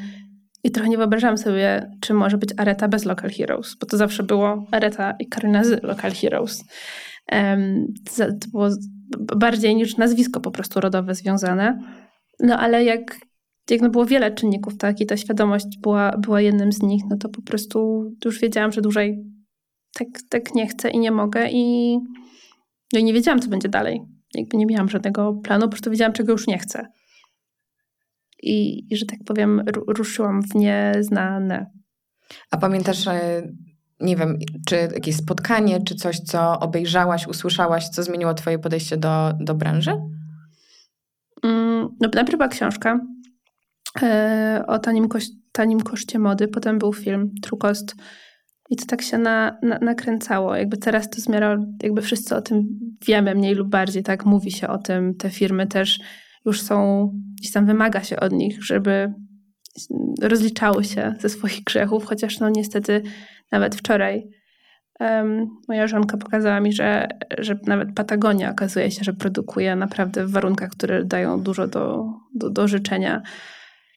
I trochę nie wyobrażałam sobie, czy może być Areta bez Local Heroes, bo to zawsze było Areta i Karina z Local Heroes. To było bardziej niż nazwisko po prostu rodowe związane. No ale jak jak no było wiele czynników, tak, i ta świadomość była, była jednym z nich, no to po prostu już wiedziałam, że dłużej tak, tak nie chcę i nie mogę i, no i nie wiedziałam, co będzie dalej. Jakby nie miałam żadnego planu, po prostu wiedziałam, czego już nie chcę. I, i że tak powiem, ruszyłam w nieznane. A pamiętasz, nie wiem, czy jakieś spotkanie, czy coś, co obejrzałaś, usłyszałaś, co zmieniło twoje podejście do, do branży? Mm, no najpierw była książka E, o tanim, koś, tanim koszcie mody. Potem był film True Cost. I to tak się na, na, nakręcało. Jakby teraz to zmiera, jakby wszyscy o tym wiemy mniej lub bardziej, tak? Mówi się o tym. Te firmy też już są, gdzieś tam wymaga się od nich, żeby rozliczały się ze swoich grzechów, chociaż no niestety nawet wczoraj um, moja żonka pokazała mi, że, że nawet Patagonia okazuje się, że produkuje naprawdę w warunkach, które dają dużo do, do, do życzenia.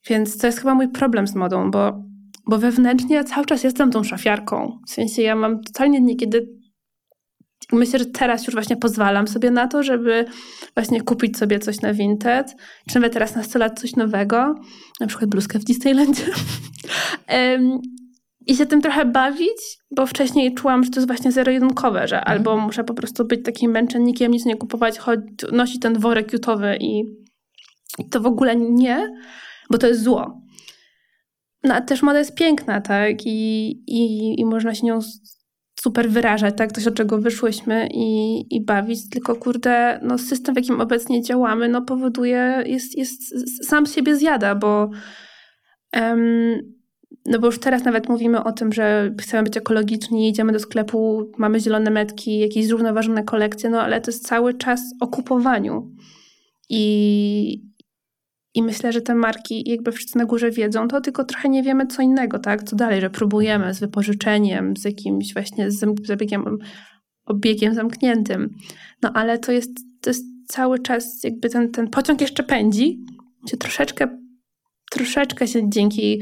Więc to jest chyba mój problem z modą, bo, bo wewnętrznie ja cały czas jestem tą szafiarką. W sensie ja mam totalnie niekiedy myślę, że teraz już właśnie pozwalam sobie na to, żeby właśnie kupić sobie coś na Vinted, czy nawet teraz na 100 lat coś nowego, na przykład bluzkę w Disneylandzie. um, I się tym trochę bawić, bo wcześniej czułam, że to jest właśnie zero-jedynkowe, że mhm. albo muszę po prostu być takim męczennikiem, nic nie kupować, choć nosić ten worek jutowy i, i to w ogóle nie bo to jest zło. No a też moda jest piękna, tak? I, i, i można się nią super wyrażać, tak? Coś, od czego wyszłyśmy i, i bawić, tylko kurde, no system, w jakim obecnie działamy, no powoduje, jest, jest sam siebie zjada, bo um, no bo już teraz nawet mówimy o tym, że chcemy być ekologiczni, idziemy do sklepu, mamy zielone metki, jakieś zrównoważone kolekcje, no ale to jest cały czas o kupowaniu. I, i myślę, że te marki, jakby wszyscy na górze wiedzą, to tylko trochę nie wiemy co innego, tak? Co dalej, że próbujemy z wypożyczeniem, z jakimś właśnie z zabiegiem, obiegiem zamkniętym. No ale to jest, to jest cały czas jakby ten, ten pociąg jeszcze pędzi, się troszeczkę, troszeczkę się dzięki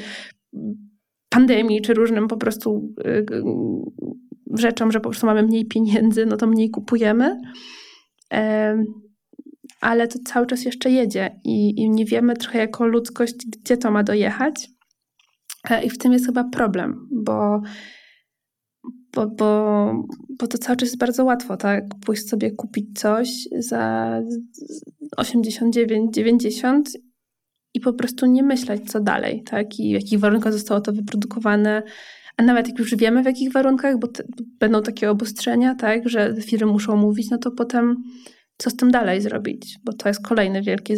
pandemii czy różnym po prostu y, rzeczom, że po prostu mamy mniej pieniędzy, no to mniej kupujemy ale to cały czas jeszcze jedzie i, i nie wiemy trochę jako ludzkość, gdzie to ma dojechać. E, I w tym jest chyba problem, bo, bo, bo, bo to cały czas jest bardzo łatwo, tak? Pójść sobie kupić coś za 89, 90 i po prostu nie myśleć, co dalej, tak? I w jakich warunkach zostało to wyprodukowane. A nawet jak już wiemy, w jakich warunkach, bo te, będą takie obostrzenia, tak, że firmy muszą mówić, no to potem co z tym dalej zrobić? Bo to jest kolejny wielki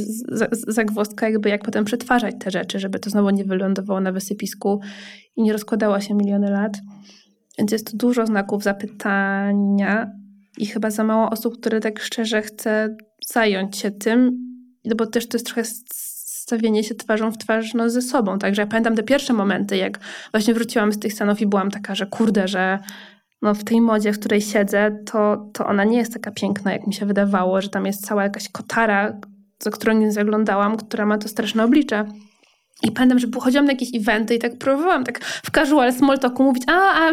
zagwozdka, jakby jak potem przetwarzać te rzeczy, żeby to znowu nie wylądowało na wysypisku i nie rozkładało się miliony lat. Więc jest tu dużo znaków zapytania i chyba za mało osób, które tak szczerze chce zająć się tym, no bo też to jest trochę stawienie się twarzą w twarz no, ze sobą. Także ja pamiętam te pierwsze momenty, jak właśnie wróciłam z tych Stanów i byłam taka, że kurde, że no, w tej modzie, w której siedzę, to, to ona nie jest taka piękna, jak mi się wydawało, że tam jest cała jakaś kotara, za którą nie zaglądałam, która ma to straszne oblicze. I pamiętam, że pochodziłam na jakieś eventy i tak próbowałam tak w casual small talku mówić, a, a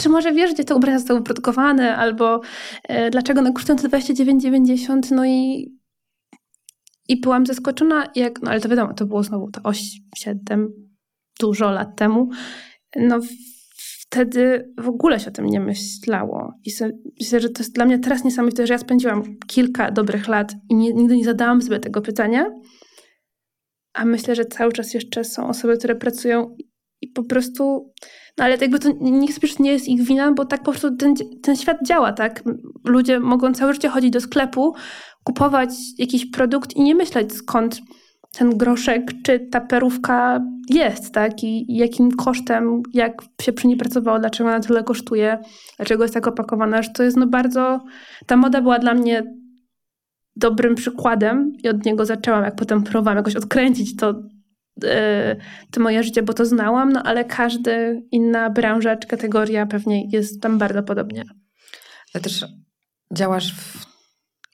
czy może wiesz, gdzie te ubrania zostały wyprodukowane, albo e, dlaczego one kosztują 29,90, no i i byłam zaskoczona, jak, no ale to wiadomo, to było znowu to 7, dużo lat temu. No wtedy w ogóle się o tym nie myślało. I myślę, że to jest dla mnie teraz niesamowite, że ja spędziłam kilka dobrych lat i nie, nigdy nie zadałam sobie tego pytania. A myślę, że cały czas jeszcze są osoby, które pracują i po prostu. No ale jakby to nikt nie jest ich wina, bo tak po prostu ten, ten świat działa, tak? Ludzie mogą całe życie chodzić do sklepu, kupować jakiś produkt i nie myśleć skąd ten groszek czy ta perówka jest, tak? I jakim kosztem, jak się przy niej pracowało, dlaczego ona tyle kosztuje, dlaczego jest tak opakowana, że to jest no bardzo... Ta moda była dla mnie dobrym przykładem i od niego zaczęłam, jak potem próbowałam jakoś odkręcić to, yy, to moje życie, bo to znałam, no ale każda inna branża czy kategoria pewnie jest tam bardzo podobnie. Ale też działasz w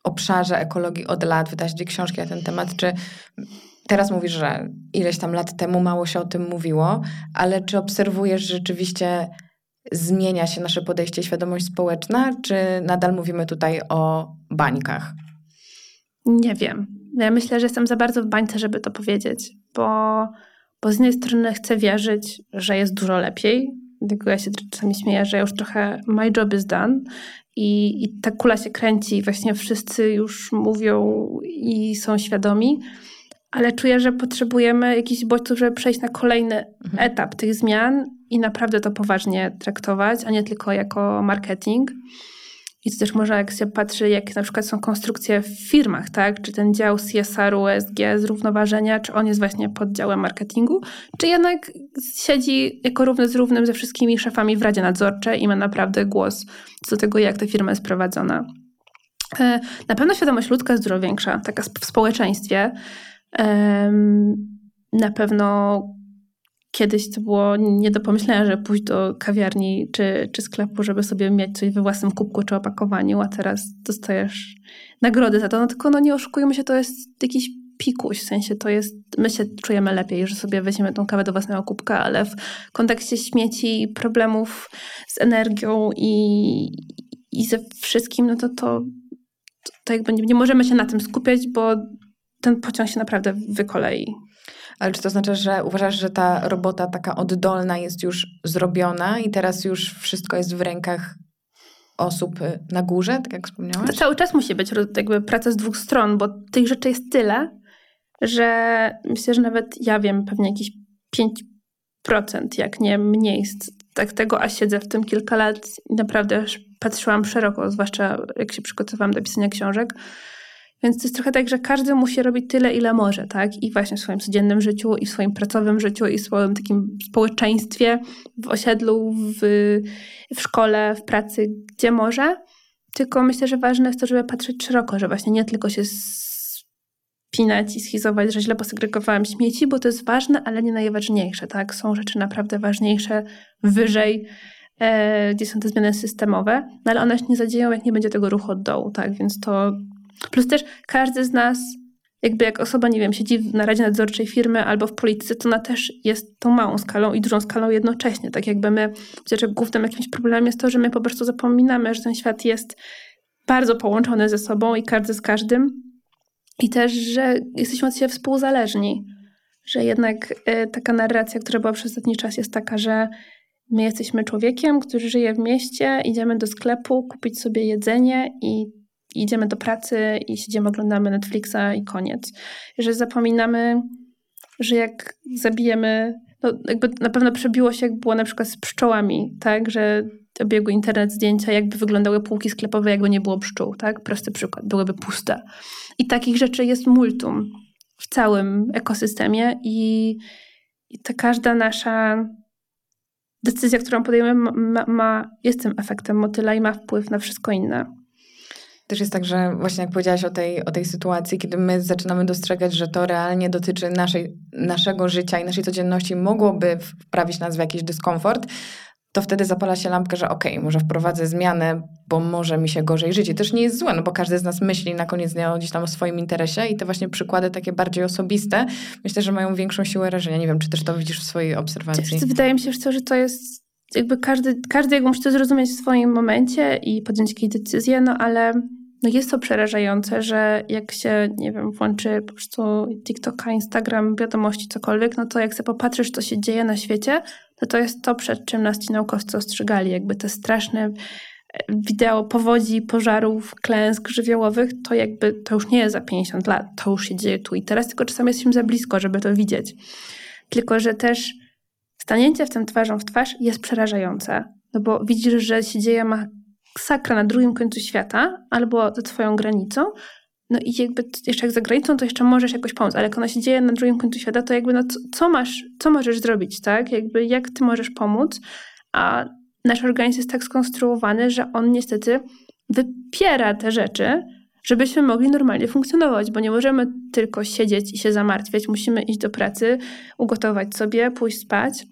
obszarze ekologii od lat, wydasz dwie książki na ten temat, czy teraz mówisz, że ileś tam lat temu mało się o tym mówiło, ale czy obserwujesz rzeczywiście zmienia się nasze podejście, świadomość społeczna, czy nadal mówimy tutaj o bańkach? Nie wiem. Ja myślę, że jestem za bardzo w bańce, żeby to powiedzieć, bo, bo z jednej strony chcę wierzyć, że jest dużo lepiej, dlatego ja się czasami śmieję, że już trochę my job is done i, i ta kula się kręci, właśnie wszyscy już mówią i są świadomi, ale czuję, że potrzebujemy jakichś bodźców, żeby przejść na kolejny mhm. etap tych zmian i naprawdę to poważnie traktować, a nie tylko jako marketing. I to też może jak się patrzy, jak na przykład są konstrukcje w firmach, tak? Czy ten dział CSR-u, ESG, zrównoważenia, czy on jest właśnie pod działem marketingu, czy jednak siedzi jako równy z równym ze wszystkimi szefami w Radzie Nadzorczej i ma naprawdę głos co do tego, jak ta firma jest prowadzona. E, na pewno świadomość ludzka jest dużo większa, taka w społeczeństwie. Na pewno kiedyś to było nie do pomyślenia, że pójść do kawiarni czy, czy sklepu, żeby sobie mieć coś we własnym kubku czy opakowaniu, a teraz dostajesz nagrody za to. No tylko no nie oszukujmy się, to jest jakiś pikuś, w sensie to jest, my się czujemy lepiej, że sobie weźmiemy tą kawę do własnego kubka, ale w kontekście śmieci, problemów z energią i, i ze wszystkim, no to to, to jakby nie, nie możemy się na tym skupiać, bo ten pociąg się naprawdę wykolei. Ale czy to znaczy, że uważasz, że ta robota taka oddolna jest już zrobiona i teraz już wszystko jest w rękach osób y, na górze, tak jak wspomniałaś? To cały czas musi być jakby praca z dwóch stron, bo tych rzeczy jest tyle, że myślę, że nawet ja wiem pewnie jakieś 5%, jak nie mniej tak tego, a siedzę w tym kilka lat i naprawdę patrzyłam szeroko, zwłaszcza jak się przygotowałam do pisania książek, więc to jest trochę tak, że każdy musi robić tyle, ile może, tak? I właśnie w swoim codziennym życiu, i w swoim pracowym życiu, i w swoim takim społeczeństwie, w osiedlu, w, w szkole, w pracy, gdzie może. Tylko myślę, że ważne jest to, żeby patrzeć szeroko, że właśnie nie tylko się spinać i schizować, że źle posegregowałem śmieci, bo to jest ważne, ale nie najważniejsze, tak? Są rzeczy naprawdę ważniejsze, wyżej, e, gdzie są te zmiany systemowe, no ale one się nie zadzieją, jak nie będzie tego ruchu od dołu, tak? Więc to Plus też każdy z nas, jakby jak osoba, nie wiem, siedzi na radzie nadzorczej firmy albo w polityce, to ona też jest tą małą skalą i dużą skalą jednocześnie. Tak jakby my, myślę, że głównym jakimś problemem jest to, że my po prostu zapominamy, że ten świat jest bardzo połączony ze sobą i każdy z każdym. I też, że jesteśmy od siebie współzależni. Że jednak y, taka narracja, która była przez ostatni czas, jest taka, że my jesteśmy człowiekiem, który żyje w mieście, idziemy do sklepu kupić sobie jedzenie i idziemy do pracy i siedzimy, oglądamy Netflixa i koniec. Że zapominamy, że jak zabijemy, no jakby na pewno przebiło się, jak było na przykład z pszczołami, tak, że obiegł internet zdjęcia, jakby wyglądały półki sklepowe, jakby nie było pszczół, tak? Prosty przykład, byłyby puste. I takich rzeczy jest multum w całym ekosystemie i, i ta każda nasza decyzja, którą podejmujemy, ma, ma, jest tym efektem motyla i ma wpływ na wszystko inne. Też jest tak, że właśnie jak powiedziałaś o tej, o tej sytuacji, kiedy my zaczynamy dostrzegać, że to realnie dotyczy naszej, naszego życia i naszej codzienności, mogłoby wprawić nas w jakiś dyskomfort, to wtedy zapala się lampka, że okej, okay, może wprowadzę zmianę, bo może mi się gorzej żyć. I też nie jest złe, no bo każdy z nas myśli na koniec dnia gdzieś tam o swoim interesie i te właśnie przykłady takie bardziej osobiste, myślę, że mają większą siłę rażenia. Nie wiem, czy też to widzisz w swojej obserwacji. Wydaje mi się, że to jest jakby każdy, każdy jakby musi to zrozumieć w swoim momencie i podjąć jakieś decyzje, no ale no jest to przerażające, że jak się, nie wiem, włączy po prostu TikToka, Instagram, wiadomości, cokolwiek, no to jak sobie popatrzysz, co się dzieje na świecie, no to jest to, przed czym nas ci naukowcy ostrzegali. Jakby te straszne e, wideo powodzi, pożarów, klęsk żywiołowych, to jakby to już nie jest za 50 lat, to już się dzieje tu i teraz, tylko czasami jesteśmy za blisko, żeby to widzieć. Tylko, że też stanięcie w tym twarzą w twarz jest przerażające, no bo widzisz, że się dzieje masakra na drugim końcu świata albo za twoją granicą, no i jakby jeszcze jak za granicą, to jeszcze możesz jakoś pomóc, ale jak ona się dzieje na drugim końcu świata, to jakby no co, co masz, co możesz zrobić, tak? Jakby jak ty możesz pomóc, a nasz organizm jest tak skonstruowany, że on niestety wypiera te rzeczy, żebyśmy mogli normalnie funkcjonować, bo nie możemy tylko siedzieć i się zamartwiać, musimy iść do pracy, ugotować sobie, pójść spać.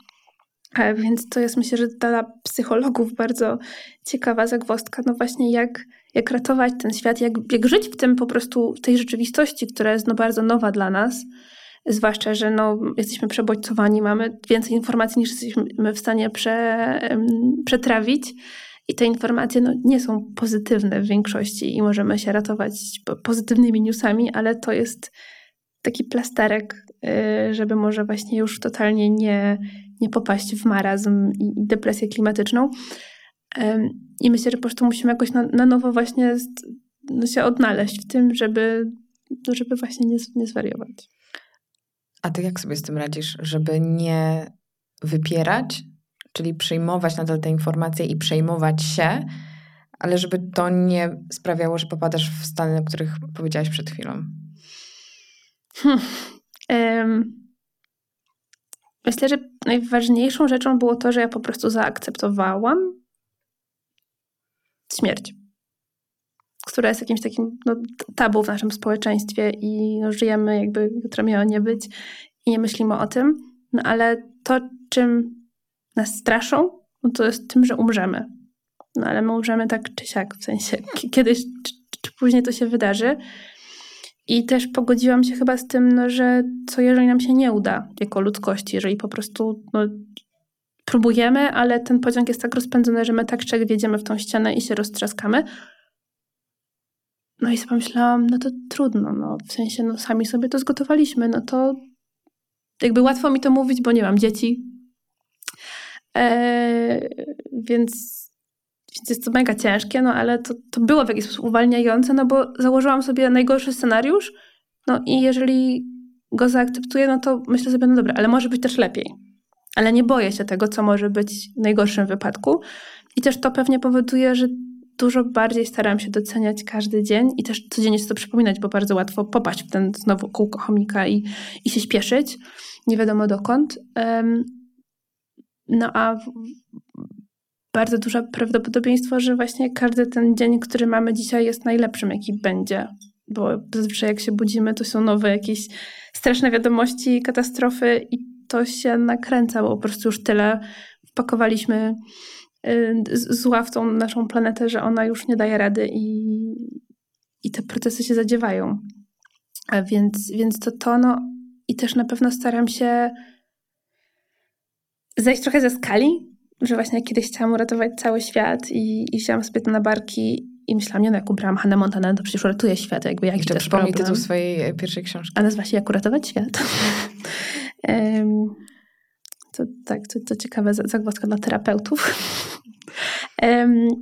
E, więc to jest myślę, że dla psychologów bardzo ciekawa zagwozdka, no właśnie jak, jak ratować ten świat, jak, jak żyć w tym po prostu, w tej rzeczywistości, która jest no bardzo nowa dla nas, zwłaszcza, że no, jesteśmy przebodźcowani, mamy więcej informacji niż jesteśmy w stanie prze, przetrawić i te informacje no, nie są pozytywne w większości i możemy się ratować pozytywnymi newsami, ale to jest taki plasterek, y, żeby może właśnie już totalnie nie, nie popaść w marazm i depresję klimatyczną. I myślę, że po prostu musimy jakoś na, na nowo właśnie no, się odnaleźć w tym, żeby, żeby właśnie nie, nie zwariować. A ty jak sobie z tym radzisz, żeby nie wypierać, czyli przyjmować nadal te informacje i przejmować się, ale żeby to nie sprawiało, że popadasz w stany, o których powiedziałaś przed chwilą? Hmm. Um, Myślę, że najważniejszą rzeczą było to, że ja po prostu zaakceptowałam śmierć, która jest jakimś takim no, tabu w naszym społeczeństwie i no, żyjemy jakby jutro miało nie być i nie myślimy o tym, no ale to, czym nas straszą, no, to jest tym, że umrzemy. No ale my umrzemy tak czy siak, w sensie kiedyś czy, czy później to się wydarzy. I też pogodziłam się chyba z tym, no, że co jeżeli nam się nie uda jako ludzkości, jeżeli po prostu no, próbujemy, ale ten pociąg jest tak rozpędzony, że my tak czy wjedziemy w tą ścianę i się roztrzaskamy. No i sobie pomyślałam, no to trudno, no w sensie no sami sobie to zgotowaliśmy, no to jakby łatwo mi to mówić, bo nie mam dzieci. Eee, więc więc jest to mega ciężkie, no ale to, to było w jakiś sposób uwalniające, no bo założyłam sobie najgorszy scenariusz, no i jeżeli go zaakceptuję, no to myślę sobie, no dobra, ale może być też lepiej. Ale nie boję się tego, co może być w najgorszym wypadku. I też to pewnie powoduje, że dużo bardziej staram się doceniać każdy dzień i też codziennie sobie to przypominać, bo bardzo łatwo popaść w ten znowu kółko chomika i, i się śpieszyć, nie wiadomo dokąd. Um, no a bardzo duże prawdopodobieństwo, że właśnie każdy ten dzień, który mamy dzisiaj, jest najlepszym, jaki będzie. Bo zazwyczaj jak się budzimy, to są nowe jakieś straszne wiadomości, katastrofy i to się nakręca, bo po prostu już tyle wpakowaliśmy y, zła w tą naszą planetę, że ona już nie daje rady i, i te procesy się zadziewają. A więc, więc to to, no i też na pewno staram się zejść trochę ze skali, że właśnie kiedyś chciałam uratować cały świat i, i wzięłam sobie to na barki i myślałam, nie no, jak ubrałam Hannah Montana, to przecież uratuje świat, jakby jaki Jeszcze przypomnij tytuł swojej e, pierwszej książki. A nazywa się Jak uratować świat. um, to, tak, to, to ciekawe zagwozdka dla terapeutów.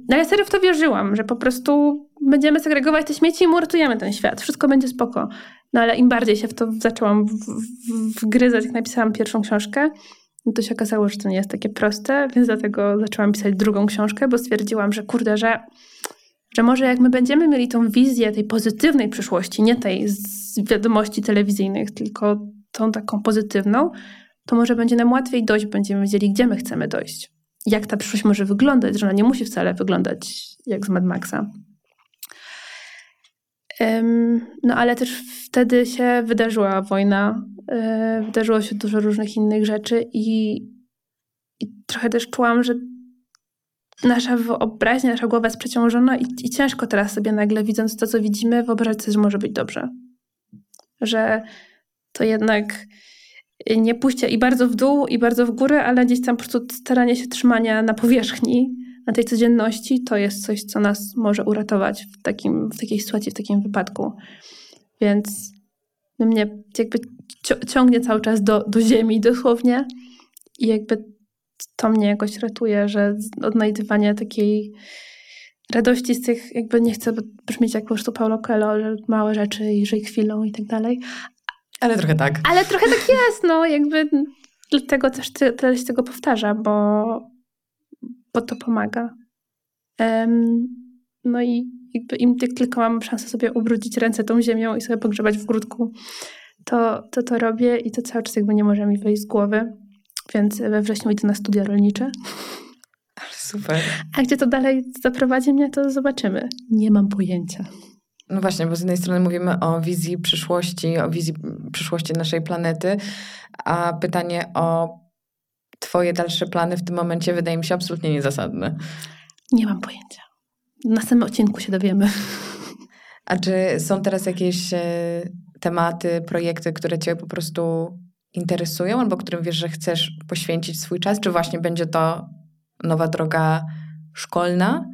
No ja serio w to wierzyłam, że po prostu będziemy segregować te śmieci i uratujemy ten świat. Wszystko będzie spoko. No ale im bardziej się w to zaczęłam w, w, wgryzać, jak napisałam pierwszą książkę, no to się okazało, że to nie jest takie proste, więc dlatego zaczęłam pisać drugą książkę, bo stwierdziłam, że kurde, że, że może jak my będziemy mieli tą wizję tej pozytywnej przyszłości, nie tej z wiadomości telewizyjnych, tylko tą taką pozytywną, to może będzie nam łatwiej dojść, będziemy wiedzieli, gdzie my chcemy dojść. Jak ta przyszłość może wyglądać, że ona nie musi wcale wyglądać jak z Mad Maxa. No ale też wtedy się wydarzyła wojna, e, wydarzyło się dużo różnych innych rzeczy i, i trochę też czułam, że nasza wyobraźnia, nasza głowa jest przeciążona i, i, ciężko teraz sobie nagle widząc to, co widzimy, wyobrazić sobie, że może być dobrze. Że to jednak nie pójście i bardzo w dół, i bardzo w górę, ale gdzieś tam po prostu staranie się trzymania na powierzchni, na tej codzienności, to jest coś, co nas może uratować w, takim, w takiej sytuacji, w takim wypadku. Więc mnie jakby ciągnie cały czas do, do ziemi dosłownie i jakby to mnie jakoś ratuje, że odnajdywanie takiej radości z tych, jakby nie chcę brzmieć jak po prostu Paulo Coelho, że małe rzeczy i żyj chwilą i tak dalej. Ale trochę tak. Ale trochę tak jest, no jakby dlatego też tyle się tego powtarza, bo, bo to pomaga. No i jakby im tylko mam szansę sobie ubrudzić ręce tą ziemią i sobie pogrzebać w grudku, to to, to robię i to cały czas jakby nie może mi wyjść z głowy. Więc we wrześniu idę na studia rolnicze. Super. A gdzie to dalej zaprowadzi mnie, to zobaczymy. Nie mam pojęcia. No właśnie, bo z jednej strony mówimy o wizji przyszłości, o wizji przyszłości naszej planety, a pytanie o Twoje dalsze plany w tym momencie wydaje mi się absolutnie niezasadne. Nie mam pojęcia. Na następnym odcinku się dowiemy. A czy są teraz jakieś e, tematy, projekty, które Cię po prostu interesują albo którym wiesz, że chcesz poświęcić swój czas? Czy właśnie będzie to nowa droga szkolna?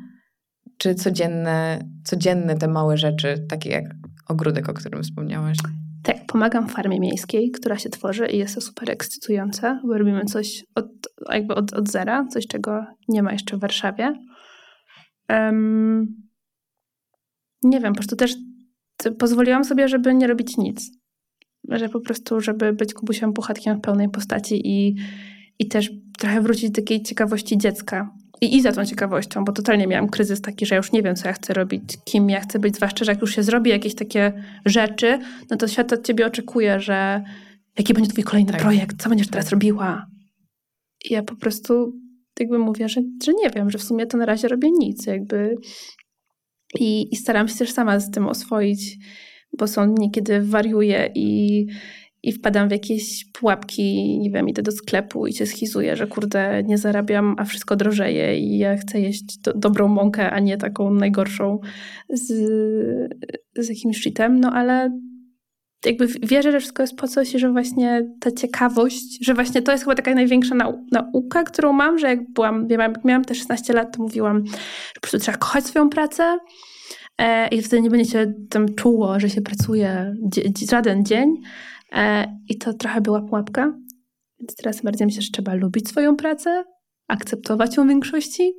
Czy codzienne, codzienne te małe rzeczy, takie jak ogródek, o którym wspomniałaś? Tak, pomagam farmie miejskiej, która się tworzy i jest to super ekscytujące, bo robimy coś od, jakby od, od zera, coś czego nie ma jeszcze w Warszawie. Um, nie wiem, po prostu też pozwoliłam sobie, żeby nie robić nic. Że po prostu, żeby być Kubusią Puchatkiem w pełnej postaci i, i też trochę wrócić do takiej ciekawości dziecka. I, I za tą ciekawością, bo totalnie miałam kryzys taki, że ja już nie wiem, co ja chcę robić, kim ja chcę być, zwłaszcza, że jak już się zrobi jakieś takie rzeczy, no to świat od ciebie oczekuje, że jaki będzie twój kolejny tak. projekt, co będziesz teraz robiła. I ja po prostu jakby mówię, że, że nie wiem, że w sumie to na razie robię nic, jakby i, i staram się też sama z tym oswoić, bo są dni, kiedy wariuję i, i wpadam w jakieś pułapki, nie wiem, idę do sklepu i się schizuję, że kurde, nie zarabiam, a wszystko drożeje i ja chcę jeść do, dobrą mąkę, a nie taką najgorszą z, z jakimś shitem, no ale jakby wierzę, że wszystko jest po coś i że właśnie ta ciekawość, że właśnie to jest chyba taka największa nau nauka, którą mam, że jak byłam, miałam, jak miałam te 16 lat, to mówiłam, że po prostu trzeba kochać swoją pracę e, i wtedy nie będzie się tam czuło, że się pracuje żaden dzień i to trochę była pułapka. Więc teraz bardziej myślę, że trzeba lubić swoją pracę, akceptować ją w większości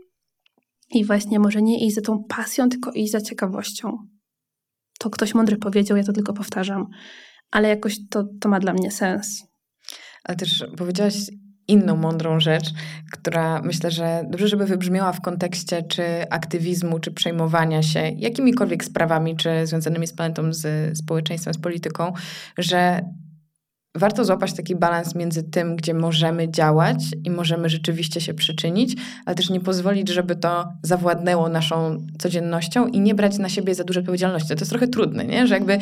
i właśnie może nie iść za tą pasją, tylko iść za ciekawością to ktoś mądry powiedział, ja to tylko powtarzam, ale jakoś to, to ma dla mnie sens. Ale też powiedziałaś inną mądrą rzecz, która myślę, że dobrze, żeby wybrzmiała w kontekście czy aktywizmu, czy przejmowania się jakimikolwiek sprawami, czy związanymi z planetą, z społeczeństwem, z polityką, że warto złapać taki balans między tym, gdzie możemy działać i możemy rzeczywiście się przyczynić, ale też nie pozwolić, żeby to zawładnęło naszą codziennością i nie brać na siebie za dużo odpowiedzialności. To jest trochę trudne, nie? że jakby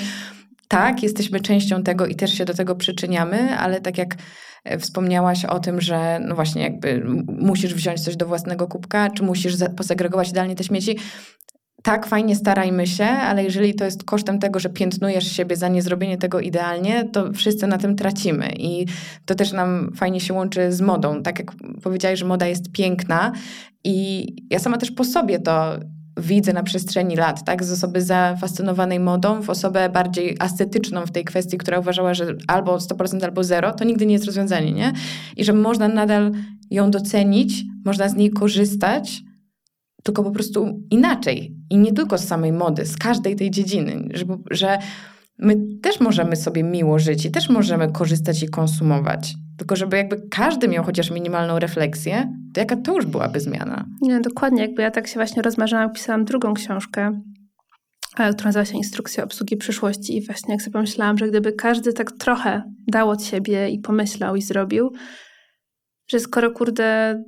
tak, jesteśmy częścią tego i też się do tego przyczyniamy, ale tak jak e, wspomniałaś o tym, że no właśnie jakby musisz wziąć coś do własnego kubka, czy musisz posegregować idealnie te śmieci, tak, fajnie starajmy się, ale jeżeli to jest kosztem tego, że piętnujesz siebie za niezrobienie tego idealnie, to wszyscy na tym tracimy. I to też nam fajnie się łączy z modą. Tak jak powiedziałeś, że moda jest piękna i ja sama też po sobie to widzę na przestrzeni lat, tak? Z osoby zafascynowanej modą w osobę bardziej ascetyczną w tej kwestii, która uważała, że albo 100% albo zero, to nigdy nie jest rozwiązanie, nie? I że można nadal ją docenić, można z niej korzystać, tylko po prostu inaczej. I nie tylko z samej mody, z każdej tej dziedziny, że, że my też możemy sobie miło żyć i też możemy korzystać i konsumować. Tylko żeby jakby każdy miał chociaż minimalną refleksję, to jaka to już byłaby zmiana? Nie, dokładnie. Jakby ja tak się właśnie rozmarzałam, pisałam drugą książkę, e, która nazywa się Instrukcja obsługi przyszłości i właśnie jak sobie pomyślałam, że gdyby każdy tak trochę dał od siebie i pomyślał i zrobił, że skoro kurde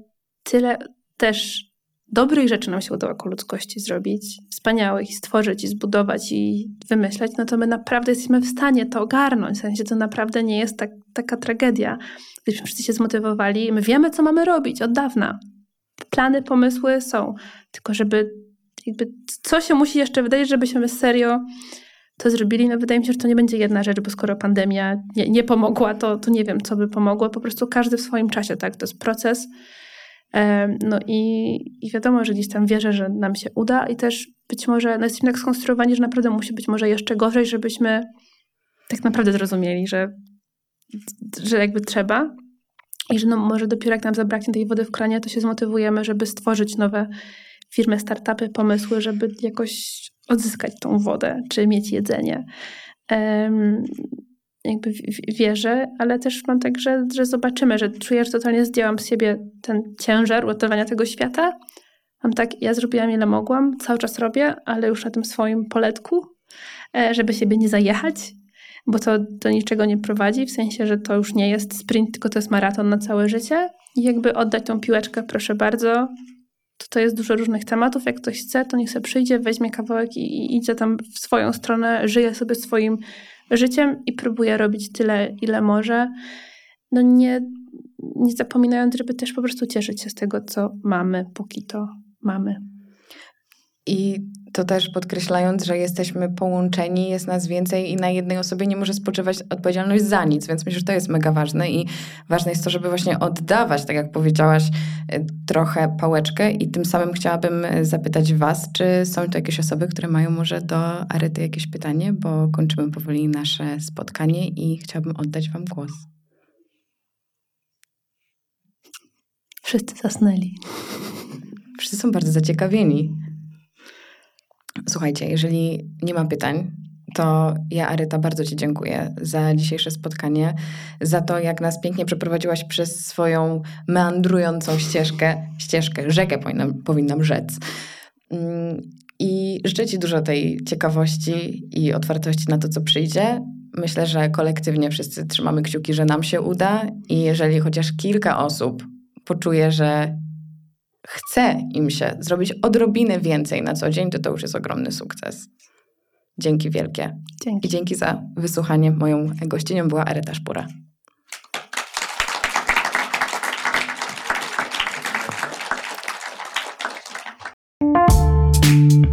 tyle też dobrych rzeczy nam się udało jako ludzkości zrobić, wspaniałych i stworzyć i zbudować i wymyśleć, no to my naprawdę jesteśmy w stanie to ogarnąć. W sensie to naprawdę nie jest tak, taka tragedia. Gdybyśmy wszyscy się zmotywowali, my wiemy, co mamy robić od dawna. Plany, pomysły są. Tylko żeby jakby co się musi jeszcze wydarzyć, żebyśmy serio to zrobili, no wydaje mi się, że to nie będzie jedna rzecz, bo skoro pandemia nie, nie pomogła, to, to nie wiem, co by pomogło. Po prostu każdy w swoim czasie, tak? To jest proces no i, i wiadomo, że gdzieś tam wierzę, że nam się uda i też być może no jesteśmy tak skonstruowani, że naprawdę musi być może jeszcze gorzej, żebyśmy tak naprawdę zrozumieli, że, że jakby trzeba i że no może dopiero jak nam zabraknie tej wody w kranie, to się zmotywujemy, żeby stworzyć nowe firmy, startupy, pomysły, żeby jakoś odzyskać tą wodę, czy mieć jedzenie. Jakby wierzę, ale też mam tak, że, że zobaczymy, że czuję, że totalnie zdjęłam z siebie ten ciężar uratowania tego świata. Mam tak, ja zrobiłam ile mogłam, cały czas robię, ale już na tym swoim poletku, e, żeby siebie nie zajechać, bo to do niczego nie prowadzi, w sensie, że to już nie jest sprint, tylko to jest maraton na całe życie. I jakby oddać tą piłeczkę, proszę bardzo, to jest dużo różnych tematów. Jak ktoś chce, to niech sobie przyjdzie, weźmie kawałek i, i idzie tam w swoją stronę, żyje sobie swoim życiem i próbuje robić tyle, ile może. No nie, nie zapominając, żeby też po prostu cieszyć się z tego, co mamy, póki to mamy. I to też podkreślając, że jesteśmy połączeni, jest nas więcej i na jednej osobie nie może spoczywać odpowiedzialność za nic, więc myślę, że to jest mega ważne i ważne jest to, żeby właśnie oddawać, tak jak powiedziałaś, y, trochę pałeczkę i tym samym chciałabym y, zapytać Was, czy są to jakieś osoby, które mają może do Arety jakieś pytanie, bo kończymy powoli nasze spotkanie i chciałabym oddać Wam głos. Wszyscy zasnęli. Wszyscy są bardzo zaciekawieni. Słuchajcie, jeżeli nie ma pytań, to ja, Aryta, bardzo Ci dziękuję za dzisiejsze spotkanie, za to, jak nas pięknie przeprowadziłaś przez swoją meandrującą ścieżkę, ścieżkę, rzekę powinnam, powinnam rzec. Mm, I życzę Ci dużo tej ciekawości i otwartości na to, co przyjdzie. Myślę, że kolektywnie wszyscy trzymamy kciuki, że nam się uda i jeżeli chociaż kilka osób poczuje, że chce im się zrobić odrobinę więcej na co dzień, to to już jest ogromny sukces. Dzięki wielkie. Dzięki. I dzięki za wysłuchanie. Moją gościnią była Areta Szpura. thank